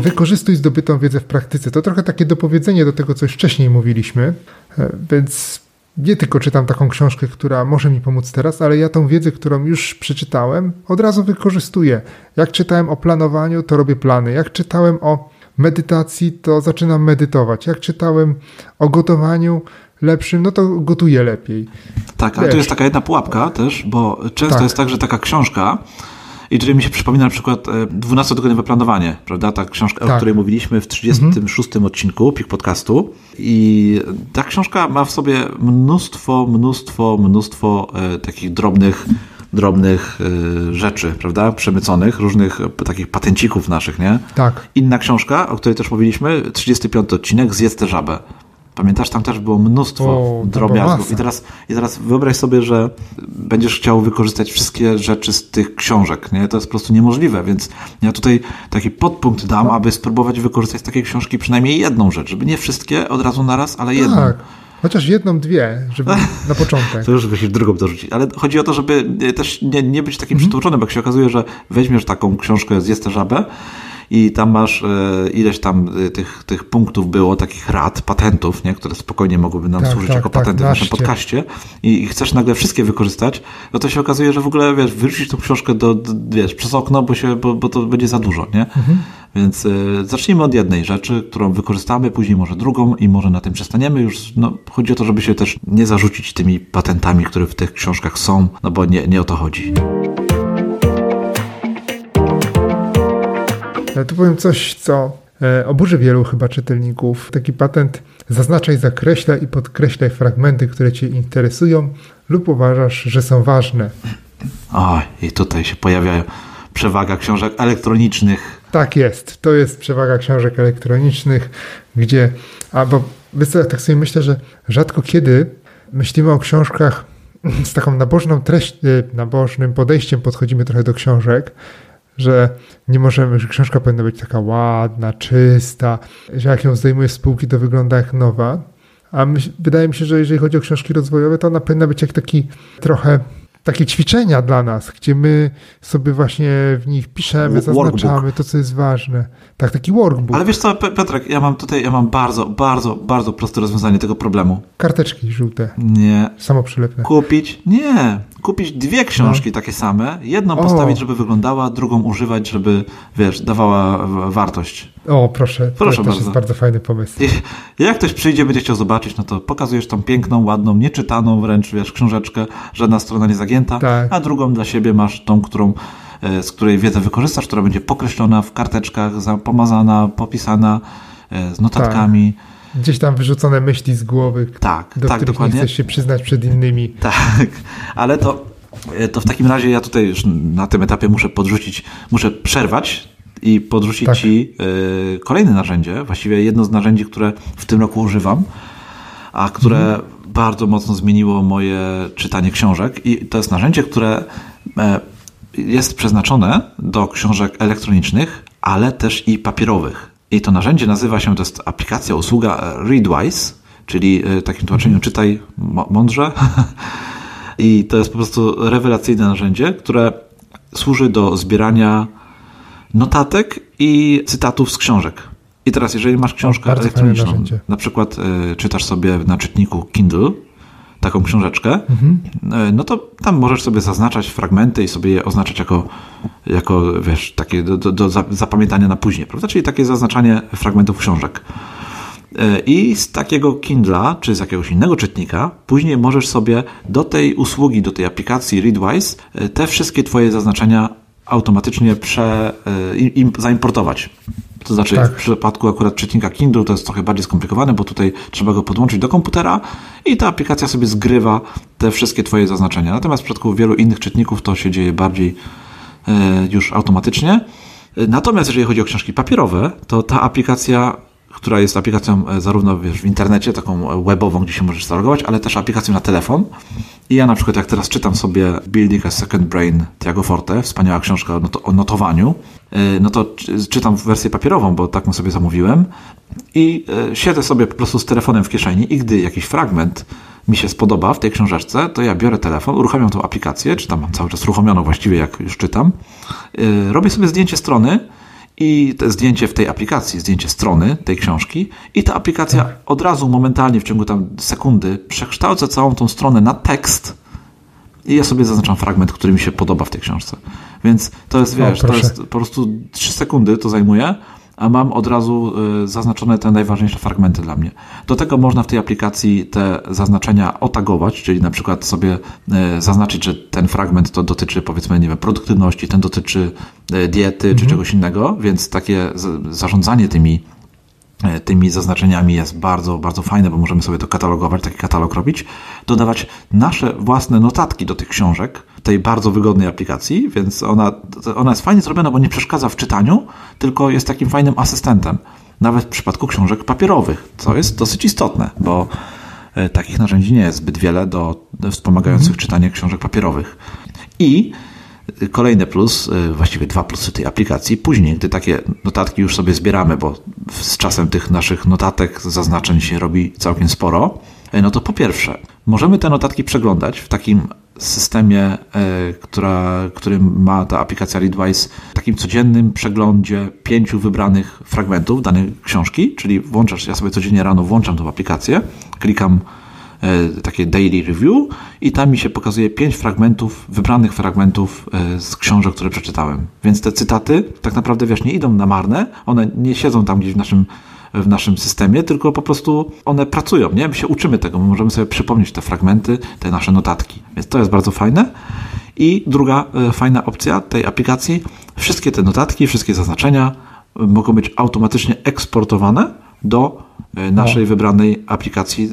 Wykorzystuj zdobytą wiedzę w praktyce. To trochę takie dopowiedzenie do tego, co już wcześniej mówiliśmy, e, więc nie tylko czytam taką książkę, która może mi pomóc teraz, ale ja tą wiedzę, którą już przeczytałem, od razu wykorzystuję. Jak czytałem o planowaniu, to robię plany. Jak czytałem o medytacji, to zaczynam medytować. Jak czytałem o gotowaniu lepszym, no to gotuję lepiej. Tak, ale Wiesz. tu jest taka jedna pułapka też, bo często tak. jest tak, że taka książka i tutaj mi się przypomina na przykład 12-tygodniowe planowanie, prawda? Ta książka, tak. o której mówiliśmy w 36 mhm. odcinku PIK Podcastu. I ta książka ma w sobie mnóstwo, mnóstwo, mnóstwo e, takich drobnych drobnych y, rzeczy, prawda, przemyconych, różnych takich patencików naszych, nie? Tak. Inna książka, o której też mówiliśmy, 35 odcinek, Zjedz tę żabę. Pamiętasz, tam też było mnóstwo o, drobiazgów. I teraz, I teraz wyobraź sobie, że będziesz chciał wykorzystać wszystkie rzeczy z tych książek. Nie? To jest po prostu niemożliwe, więc ja tutaj taki podpunkt dam, no. aby spróbować wykorzystać z takiej książki przynajmniej jedną rzecz, żeby nie wszystkie od razu naraz, ale jedną. Tak. Chociaż jedną, dwie, żeby na początek. To już byś drugą dorzucić. Ale chodzi o to, żeby też nie, nie być takim mm -hmm. przytłoczonym, bo jak się okazuje, że weźmiesz taką książkę Zjesz tę żabę i tam masz e, ileś tam e, tych, tych punktów było, takich rad, patentów, nie? które spokojnie mogłyby nam tak, służyć tak, jako tak, patenty w naszym podcaście i chcesz nagle wszystkie wykorzystać, no to się okazuje, że w ogóle, wiesz, wyrzucić tą książkę do, do wiesz, przez okno, bo, się, bo, bo to będzie za dużo, nie? Mhm. Więc y, zacznijmy od jednej rzeczy, którą wykorzystamy, później może drugą i może na tym przestaniemy. Już no, chodzi o to, żeby się też nie zarzucić tymi patentami, które w tych książkach są, no bo nie, nie o to chodzi. Ja tu powiem coś, co e, oburzy wielu chyba czytelników. Taki patent zaznaczaj, zakreślaj i podkreślaj fragmenty, które Cię interesują lub uważasz, że są ważne. O, i tutaj się pojawiają przewaga książek elektronicznych. Tak jest, to jest przewaga książek elektronicznych, gdzie, albo ja tak sobie myślę, że rzadko kiedy myślimy o książkach z taką nabożną treść, e, nabożnym podejściem podchodzimy trochę do książek, że nie możemy, że książka powinna być taka ładna, czysta, że jak ją zdejmuje z spółki, to wygląda jak nowa. A wydaje mi się, że jeżeli chodzi o książki rozwojowe, to ona powinna być jak taki trochę takie ćwiczenia dla nas, gdzie my sobie właśnie w nich piszemy, zaznaczamy workbook. to, co jest ważne. Tak, taki workbook. Ale wiesz co, Piotrek, ja mam tutaj, ja mam bardzo, bardzo, bardzo proste rozwiązanie tego problemu. Karteczki żółte. Nie. Samoprzylepne. Kupić? Nie. Kupić dwie książki no. takie same, jedną o. postawić, żeby wyglądała, drugą używać, żeby, wiesz, dawała wartość. O, proszę. Proszę to bardzo. jest bardzo fajny pomysł. I jak ktoś przyjdzie, będzie chciał zobaczyć, no to pokazujesz tą piękną, ładną, nieczytaną wręcz, wiesz, książeczkę, żadna strona nie zagięta, tak. a drugą dla siebie masz tą, którą e, z której wiedzę wykorzystasz, która będzie pokreślona w karteczkach, pomazana, popisana z notatkami. Tak. Gdzieś tam wyrzucone myśli z głowy, tak, do tak, których dokładnie. nie chcesz się przyznać przed innymi. Tak, ale to, to w takim razie ja tutaj już na tym etapie muszę podrzucić, muszę przerwać i podrzucić tak. Ci y, kolejne narzędzie, właściwie jedno z narzędzi, które w tym roku używam, a które mhm. bardzo mocno zmieniło moje czytanie książek i to jest narzędzie, które e, jest przeznaczone do książek elektronicznych, ale też i papierowych. I to narzędzie nazywa się, to jest aplikacja, usługa Readwise, czyli w takim tłumaczeniu czytaj mądrze. I to jest po prostu rewelacyjne narzędzie, które służy do zbierania notatek i cytatów z książek. I teraz, jeżeli masz książkę elektroniczną, na przykład y, czytasz sobie na czytniku Kindle taką książeczkę, mhm. y, no to tam możesz sobie zaznaczać fragmenty i sobie je oznaczać jako, jako wiesz, takie do, do, do zapamiętania na później, prawda? Czyli takie zaznaczanie fragmentów książek. Y, I z takiego Kindla, czy z jakiegoś innego czytnika, później możesz sobie do tej usługi, do tej aplikacji Readwise te wszystkie Twoje zaznaczenia automatycznie prze, im, zaimportować. To znaczy tak. w przypadku akurat czytnika Kindle to jest trochę bardziej skomplikowane, bo tutaj trzeba go podłączyć do komputera i ta aplikacja sobie zgrywa te wszystkie Twoje zaznaczenia. Natomiast w przypadku wielu innych czytników to się dzieje bardziej e, już automatycznie. Natomiast jeżeli chodzi o książki papierowe, to ta aplikacja która jest aplikacją e, zarówno wiesz, w internecie, taką webową, gdzie się możesz zalogować, ale też aplikacją na telefon. I ja na przykład jak teraz czytam sobie Building a Second Brain Tiago Forte, wspaniała książka o, not o notowaniu, e, no to czytam wersję papierową, bo taką sobie zamówiłem i e, siedzę sobie po prostu z telefonem w kieszeni i gdy jakiś fragment mi się spodoba w tej książeczce, to ja biorę telefon, uruchamiam tą aplikację, czy tam mam cały czas uruchomioną właściwie, jak już czytam, robię sobie zdjęcie strony, i zdjęcie w tej aplikacji, zdjęcie strony tej książki i ta aplikacja tak. od razu, momentalnie, w ciągu tam sekundy przekształca całą tą stronę na tekst i ja sobie zaznaczam fragment, który mi się podoba w tej książce. Więc to jest, wiesz, to jest po prostu 3 sekundy to zajmuje, a mam od razu y, zaznaczone te najważniejsze fragmenty dla mnie. Do tego można w tej aplikacji te zaznaczenia otagować, czyli na przykład sobie y, zaznaczyć, że ten fragment to dotyczy powiedzmy, nie wiem, produktywności, ten dotyczy diety mhm. czy czegoś innego, więc takie zarządzanie tymi E, tymi zaznaczeniami jest bardzo, bardzo fajne, bo możemy sobie to katalogować, taki katalog robić, dodawać nasze własne notatki do tych książek, tej bardzo wygodnej aplikacji, więc ona, ona jest fajnie zrobiona, bo nie przeszkadza w czytaniu, tylko jest takim fajnym asystentem, nawet w przypadku książek papierowych, co jest dosyć istotne, bo e, takich narzędzi nie jest zbyt wiele do wspomagających mhm. czytanie książek papierowych. I Kolejny plus, y, właściwie dwa plusy tej aplikacji. Później, gdy takie notatki już sobie zbieramy, bo z czasem tych naszych notatek, zaznaczeń się robi całkiem sporo, no to po pierwsze, możemy te notatki przeglądać w takim systemie, y, która, którym ma ta aplikacja Readwise, takim codziennym przeglądzie pięciu wybranych fragmentów danej książki, czyli włączasz, ja sobie codziennie rano włączam tą aplikację, klikam E, takie daily review i tam mi się pokazuje pięć fragmentów, wybranych fragmentów e, z książek, które przeczytałem. Więc te cytaty tak naprawdę, wiesz, nie idą na marne, one nie siedzą tam gdzieś w naszym w naszym systemie, tylko po prostu one pracują, nie? My się uczymy tego, my możemy sobie przypomnieć te fragmenty, te nasze notatki. Więc to jest bardzo fajne. I druga e, fajna opcja tej aplikacji, wszystkie te notatki, wszystkie zaznaczenia mogą być automatycznie eksportowane do E, naszej no. wybranej aplikacji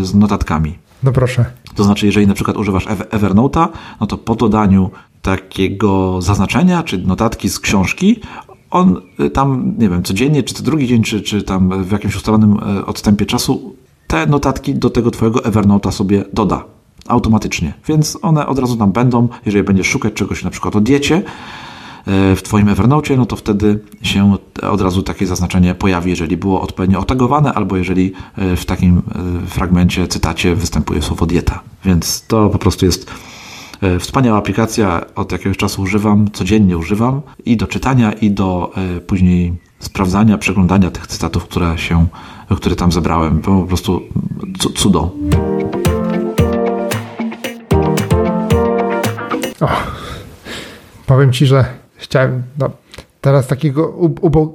e, z notatkami. No proszę. To znaczy, jeżeli na przykład używasz Evernote'a, no to po dodaniu takiego zaznaczenia, czy notatki z książki, on e, tam, nie wiem, codziennie, czy co drugi dzień, czy, czy tam w jakimś ustalonym odstępie czasu te notatki do tego twojego Evernote'a sobie doda automatycznie. Więc one od razu tam będą, jeżeli będziesz szukać czegoś na przykład o diecie, w Twoim Evernote, no to wtedy się od razu takie zaznaczenie pojawi, jeżeli było odpowiednio otagowane, albo jeżeli e, w takim e, fragmencie, cytacie występuje słowo dieta. Więc to po prostu jest e, wspaniała aplikacja, od jakiegoś czasu używam, codziennie używam i do czytania, i do później sprawdzania, przeglądania tych cytatów, które się, które tam zebrałem. Było po prostu cudo. powiem Ci, że chciałem, no, teraz takiego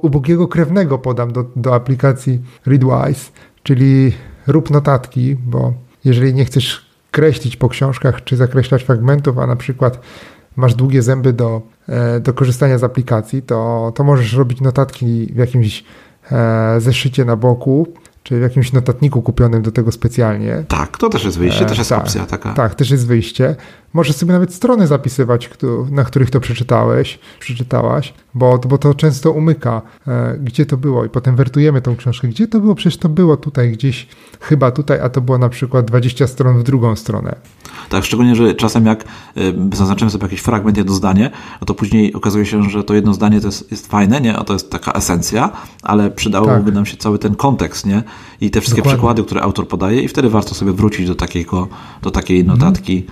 ubogiego krewnego podam do, do aplikacji Readwise, czyli rób notatki, bo jeżeli nie chcesz kreślić po książkach czy zakreślać fragmentów, a na przykład masz długie zęby do e, do korzystania z aplikacji, to, to możesz robić notatki w jakimś e, zeszycie na boku, czy w jakimś notatniku kupionym do tego specjalnie. Tak, to też jest wyjście, też jest tak, opcja taka. Tak, też jest wyjście. Możesz sobie nawet strony zapisywać, na których to przeczytałeś, przeczytałaś, bo, bo to często umyka, e, gdzie to było i potem wertujemy tą książkę. Gdzie to było? Przecież to było tutaj gdzieś, chyba tutaj, a to było na przykład 20 stron w drugą stronę. Tak, szczególnie, że czasem jak y, zaznaczymy sobie jakiś fragment, jedno zdanie, no to później okazuje się, że to jedno zdanie to jest, jest fajne, nie? A to jest taka esencja, ale przydałoby tak. nam się cały ten kontekst, nie? I te wszystkie Dokładnie. przykłady, które autor podaje i wtedy warto sobie wrócić do, takiego, do takiej notatki.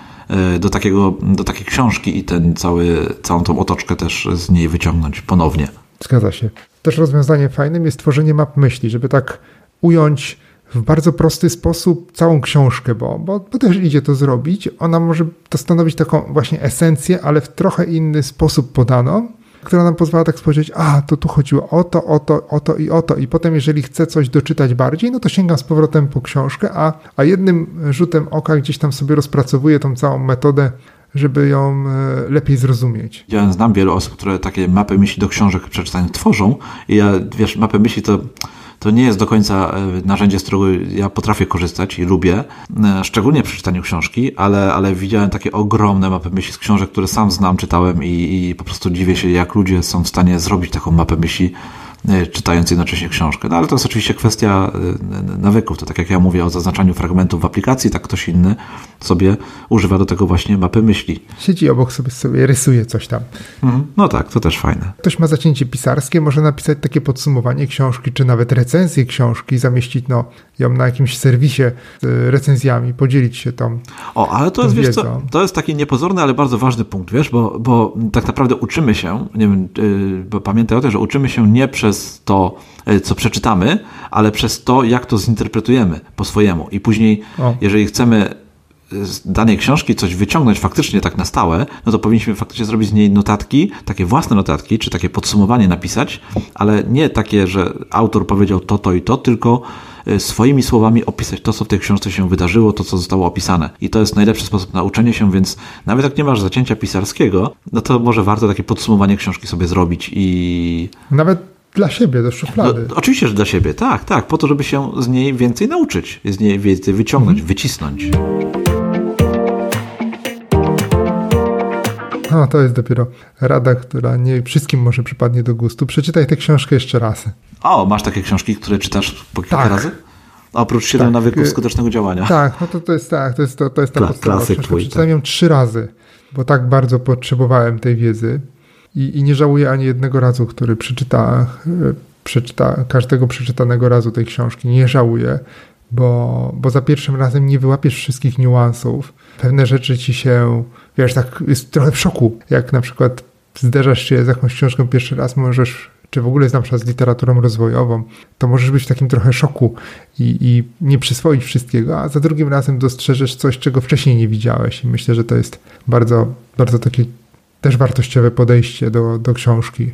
Do, takiego, do takiej książki i ten cały, całą tą otoczkę też z niej wyciągnąć ponownie. Zgadza się. Też rozwiązaniem fajnym jest tworzenie map myśli, żeby tak ująć w bardzo prosty sposób całą książkę, bo, bo, bo też idzie to zrobić. Ona może to stanowić taką właśnie esencję, ale w trochę inny sposób podaną, która nam pozwala tak spojrzeć, a to tu chodziło o to, o to, o to i o to. I potem, jeżeli chcę coś doczytać bardziej, no to sięgam z powrotem po książkę, a, a jednym rzutem oka gdzieś tam sobie rozpracowuję tą całą metodę żeby ją e, lepiej zrozumieć. Ja znam wielu osób, które takie mapy myśli do książek przeczytań tworzą i ja, wiesz, mapy myśli to to nie jest do końca e, narzędzie, z którego ja potrafię korzystać i lubię, e, szczególnie przy czytaniu książki, ale, ale widziałem takie ogromne mapy myśli z książek, które sam znam, czytałem i, i po prostu dziwię się, jak ludzie są w stanie zrobić taką mapę myśli czytając jednocześnie książkę. No ale to jest oczywiście kwestia e, nawyków. To tak jak ja mówię o zaznaczaniu fragmentów w aplikacji, tak ktoś inny sobie używa do tego właśnie mapy myśli. Siedzi obok sobie, sobie rysuje coś tam. Mhm. No tak, to też fajne. Ktoś ma zacięcie pisarskie, może napisać takie podsumowanie książki, czy nawet recenzję książki, zamieścić no, ją na jakimś serwisie z recenzjami, podzielić się tą O, ale to jest, wiesz co, to jest taki niepozorny, ale bardzo ważny punkt, wiesz, bo, bo tak naprawdę uczymy się, nie wiem, yy, bo pamiętaj o tym, że uczymy się nie przez to, yy, co przeczytamy, ale przez to, jak to zinterpretujemy po swojemu. I później, o. jeżeli chcemy z danej książki coś wyciągnąć faktycznie tak na stałe, no to powinniśmy faktycznie zrobić z niej notatki, takie własne notatki, czy takie podsumowanie napisać, ale nie takie, że autor powiedział to, to i to, tylko e, swoimi słowami opisać to, co w tej książce się wydarzyło, to, co zostało opisane. I to jest najlepszy sposób na uczenie się, więc nawet jak nie masz zacięcia pisarskiego, no to może warto takie podsumowanie książki sobie zrobić i... Nawet dla siebie, do szuflady. No, oczywiście, że dla siebie, tak, tak, po to, żeby się z niej więcej nauczyć, z niej więcej wyciągnąć, mhm. wycisnąć. No, to jest dopiero rada, która nie wszystkim może przypadnie do gustu. Przeczytaj tę książkę jeszcze raz. O, masz takie książki, które czytasz po kilka tak. razy? Oprócz siedem tak. nawyków skutecznego działania. Tak, no to, to jest tak, to jest, to, to jest ta Kla podstawowa książka. Przeczytałem ją trzy razy, bo tak bardzo potrzebowałem tej wiedzy i, i nie żałuję ani jednego razu, który przeczyta, przeczyta, każdego przeczytanego razu tej książki. Nie żałuję, bo, bo za pierwszym razem nie wyłapiesz wszystkich niuansów. Pewne rzeczy ci się wiesz, tak jest trochę w szoku, jak na przykład zderzasz się z jakąś książką pierwszy raz, możesz, czy w ogóle znam się z literaturą rozwojową, to możesz być w takim trochę szoku i, i nie przyswoić wszystkiego, a za drugim razem dostrzeżesz coś, czego wcześniej nie widziałeś i myślę, że to jest bardzo, bardzo takie też wartościowe podejście do, do książki.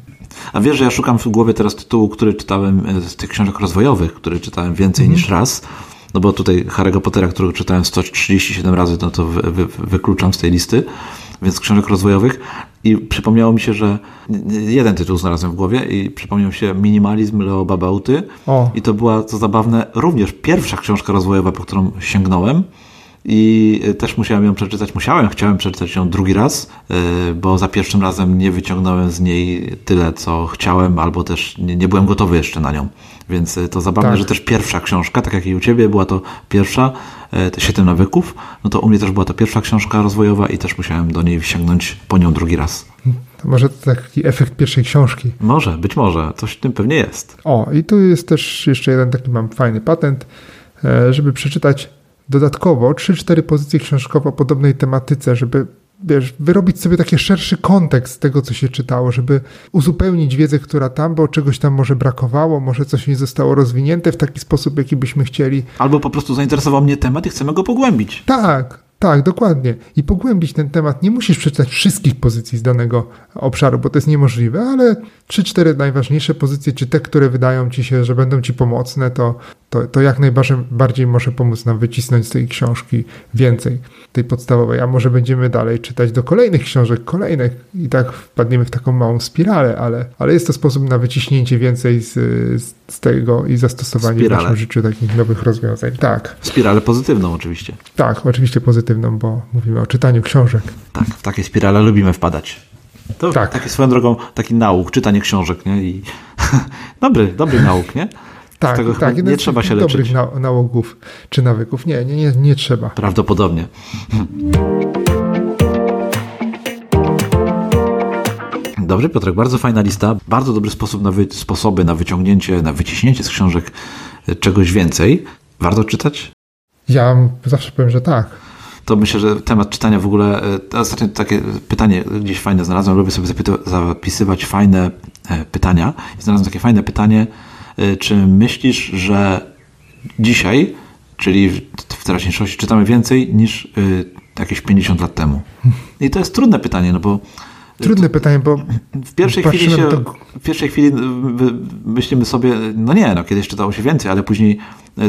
A wiesz, że ja szukam w głowie teraz tytułu, który czytałem e, z tych książek rozwojowych, który czytałem więcej mm. niż raz no bo tutaj Harry'ego Pottera, którego czytałem 137 razy, no to wy, wy, wykluczam z tej listy, więc książek rozwojowych i przypomniało mi się, że jeden tytuł znalazłem w głowie i przypomniał mi się Minimalizm Leo Babauty o. i to była, co zabawne, również pierwsza książka rozwojowa, po którą sięgnąłem i też musiałem ją przeczytać, musiałem, chciałem przeczytać ją drugi raz, e, bo za pierwszym razem nie wyciągnąłem z niej tyle, co chciałem, albo też nie, nie byłem gotowy jeszcze na nią. Więc e, to zabawne, tak. że też pierwsza książka, tak jak i u Ciebie, była to pierwsza, e, te Siedem nawyków, no to u mnie też była to pierwsza książka rozwojowa i też musiałem do niej sięgnąć po nią drugi raz. To może to taki efekt pierwszej książki. Może, być może, coś w tym pewnie jest. O, i tu jest też jeszcze jeden taki mam fajny patent, żeby przeczytać dodatkowo 3-4 pozycje książkowe o podobnej tematyce, żeby wiesz, wyrobić sobie taki szerszy kontekst tego, co się czytało, żeby uzupełnić wiedzę, która tam, bo czegoś tam może brakowało, może coś nie zostało rozwinięte w taki sposób, jaki byśmy chcieli. Albo po prostu zainteresował mnie temat i chcemy go pogłębić. Tak, tak, dokładnie. I pogłębić ten temat. Nie musisz przeczytać wszystkich pozycji z danego obszaru, bo to jest niemożliwe, ale 3-4 najważniejsze pozycje, czy te, które wydają ci się, że będą ci pomocne, to, to, to jak najbardziej może pomóc nam wycisnąć z tej książki więcej, tej podstawowej, a może będziemy dalej czytać do kolejnych książek, kolejnych i tak wpadniemy w taką małą spiralę, ale, ale jest to sposób na wyciśnięcie więcej z, z tego i zastosowanie w naszym życiu takich nowych rozwiązań. Tak. Spiralę pozytywną oczywiście. Tak, oczywiście pozytywną, bo mówimy o czytaniu książek. Tak, w takie spirale lubimy wpadać. To tak. taki swoją drogą, taki nauk, czytanie książek, nie? I dobry, dobry nauk, nie? Tak, tak. Nie trzeba się leczyć. Dobrych na, nałogów czy nawyków. Nie, nie, nie, nie trzeba. Prawdopodobnie. Dobrze, Piotrek, bardzo fajna lista. Bardzo dobry sposób na wy, sposoby na wyciągnięcie, na wyciśnięcie z książek e, czegoś więcej. Warto czytać? Ja zawsze powiem, że tak to myślę, że temat czytania w ogóle, e, ostatnio takie pytanie gdzieś fajne znalazłem, lubię sobie zapisywać fajne e, pytania i znalazłem takie fajne pytanie, czy myślisz, że dzisiaj, czyli w teraźniejszości czytamy więcej niż jakieś 50 lat temu? I to jest trudne pytanie, no bo Trudne pytanie, bo w pierwszej chwili się, to... w pierwszej chwili myślimy sobie, no nie, no kiedyś czytało się więcej, ale później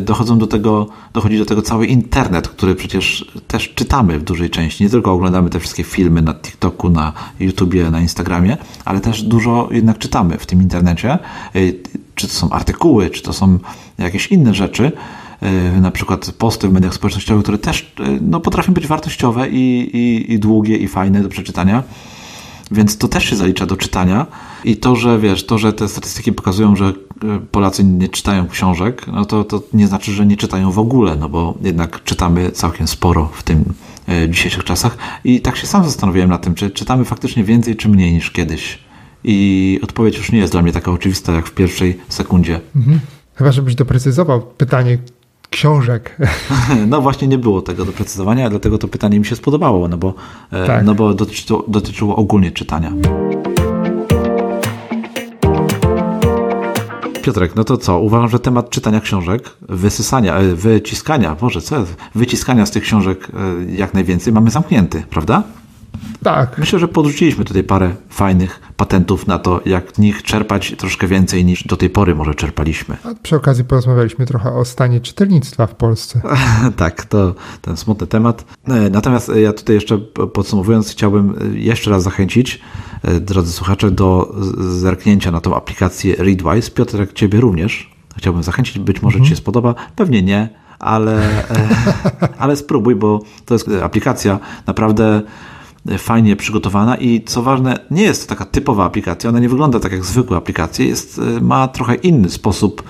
dochodzą do tego, dochodzi do tego cały internet, który przecież też czytamy w dużej części. Nie tylko oglądamy te wszystkie filmy na TikToku, na YouTubie, na Instagramie, ale też dużo jednak czytamy w tym internecie. E, czy to są artykuły, czy to są jakieś inne rzeczy e, na przykład posty w mediach społecznościowych, które też no, potrafią być wartościowe i, i, i długie i fajne do przeczytania. Więc to też się zalicza do czytania. I to, że wiesz, to, że te statystyki pokazują, że e, Polacy nie czytają książek, no to, to nie znaczy, że nie czytają w ogóle, no bo jednak czytamy całkiem sporo w tym e, dzisiejszych czasach. I tak się sam zastanowiłem nad tym, czy czytamy faktycznie więcej, czy mniej niż kiedyś. I odpowiedź już nie jest dla mnie taka oczywista, jak w pierwszej sekundzie. Mhm. Chyba, żebyś doprecyzował pytanie, książek. No właśnie nie było tego doprecyzowania, dlatego to pytanie mi się spodobało, no bo, e, tak. no bo dotyczyło, dotyczyło ogólnie czytania. Piotrek, no to co? Uważam, że temat czytania książek, wysysania, e, wyciskania, Boże, co jest? Wyciskania z tych książek e, jak najwięcej mamy zamknięty, prawda? Tak. Myślę, że podrzuciliśmy tutaj parę fajnych patentów na to, jak nich czerpać troszkę więcej niż do tej pory może czerpaliśmy. A przy okazji porozmawialiśmy trochę o stanie czytelnictwa w Polsce. tak, to ten smutny temat. E, natomiast ja tutaj jeszcze podsumowując, chciałbym e, jeszcze raz zachęcić, e, drodzy słuchacze, do zerknięcia na tą aplikację Readwise. Piotrek, ciebie również. Chciałbym zachęcić, być może mhm. ci się spodoba, pewnie nie, ale, ale spróbuj, bo to jest aplikacja naprawdę fajnie przygotowana i co ważne, nie jest to taka typowa aplikacja, ona nie wygląda tak jak zwykłe aplikacje, jest, e, ma trochę inny sposób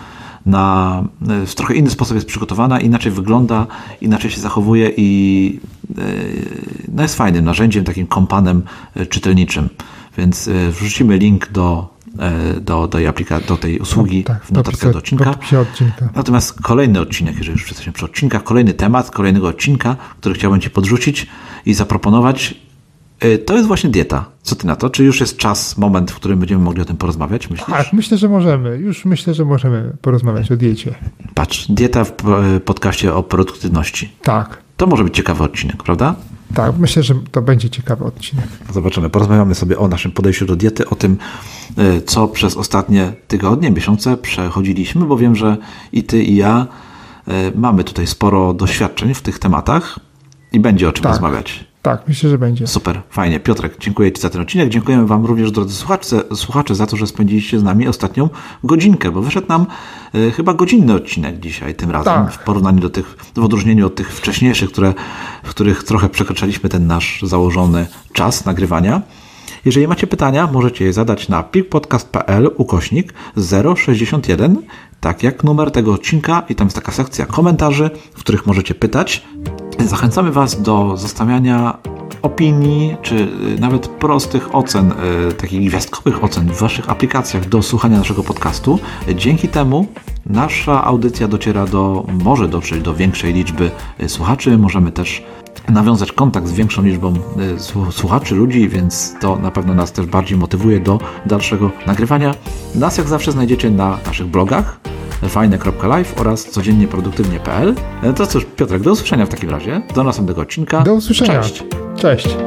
na, e, w trochę inny sposób jest przygotowana, inaczej wygląda, inaczej się zachowuje i e, no jest fajnym narzędziem, takim kompanem czytelniczym. Więc wrzucimy link do, do, do, tej, aplika- do tej usługi no, tak, w notatkach do odcinka. odcinka. Natomiast kolejny odcinek, jeżeli już jesteśmy przy odcinkach, kolejny temat kolejnego odcinka, który chciałbym Ci podrzucić i zaproponować, to jest właśnie dieta. Co ty na to? Czy już jest czas, moment, w którym będziemy mogli o tym porozmawiać? Myślisz? Tak, myślę, że możemy. Już myślę, że możemy porozmawiać o diecie. Patrz, dieta w e, podcaście o produktywności. Tak. To może być ciekawy odcinek, prawda? Tak, myślę, że to będzie ciekawy odcinek. Zobaczymy. Porozmawiamy sobie o naszym podejściu do diety, o tym, e, co przez ostatnie tygodnie, miesiące przechodziliśmy, bo wiem, że i ty, i ja mamy tutaj sporo doświadczeń w tych tematach i będzie o czym tak. rozmawiać. Tak, myślę, że będzie. Super, fajnie. Piotrek, dziękuję Ci za ten odcinek. Dziękujemy Wam również, drodzy słuchacze, słuchacze za to, że spędziliście z nami ostatnią godzinkę, bo wyszedł nam y, chyba godzinny odcinek dzisiaj tym razem, tak. w porównaniu do tych, w odróżnieniu od tych wcześniejszych, które, w których trochę przekraczaliśmy ten nasz założony czas nagrywania. Jeżeli macie pytania, możecie je zadać na pikpodcast.pl ukośnik 061, tak jak numer tego odcinka i tam jest taka sekcja komentarzy, w których możecie pytać. Zachęcamy Was do zostawiania opinii, czy y, nawet prostych ocen, y, takich gwiazdkowych ocen w Waszych aplikacjach do słuchania naszego podcastu. Dzięki temu nasza audycja dociera do, może dotrzeć do większej liczby y, słuchaczy. Możemy też nawiązać kontakt z większą liczbą słuchaczy, ludzi, więc to na pewno nas też bardziej motywuje do dalszego nagrywania. Nas jak zawsze znajdziecie na naszych blogach fajne.live oraz codziennieproduktywnie.pl. To cóż, Piotrek, do usłyszenia w takim razie. Do następnego odcinka. Do usłyszenia. Cześć. Cześć.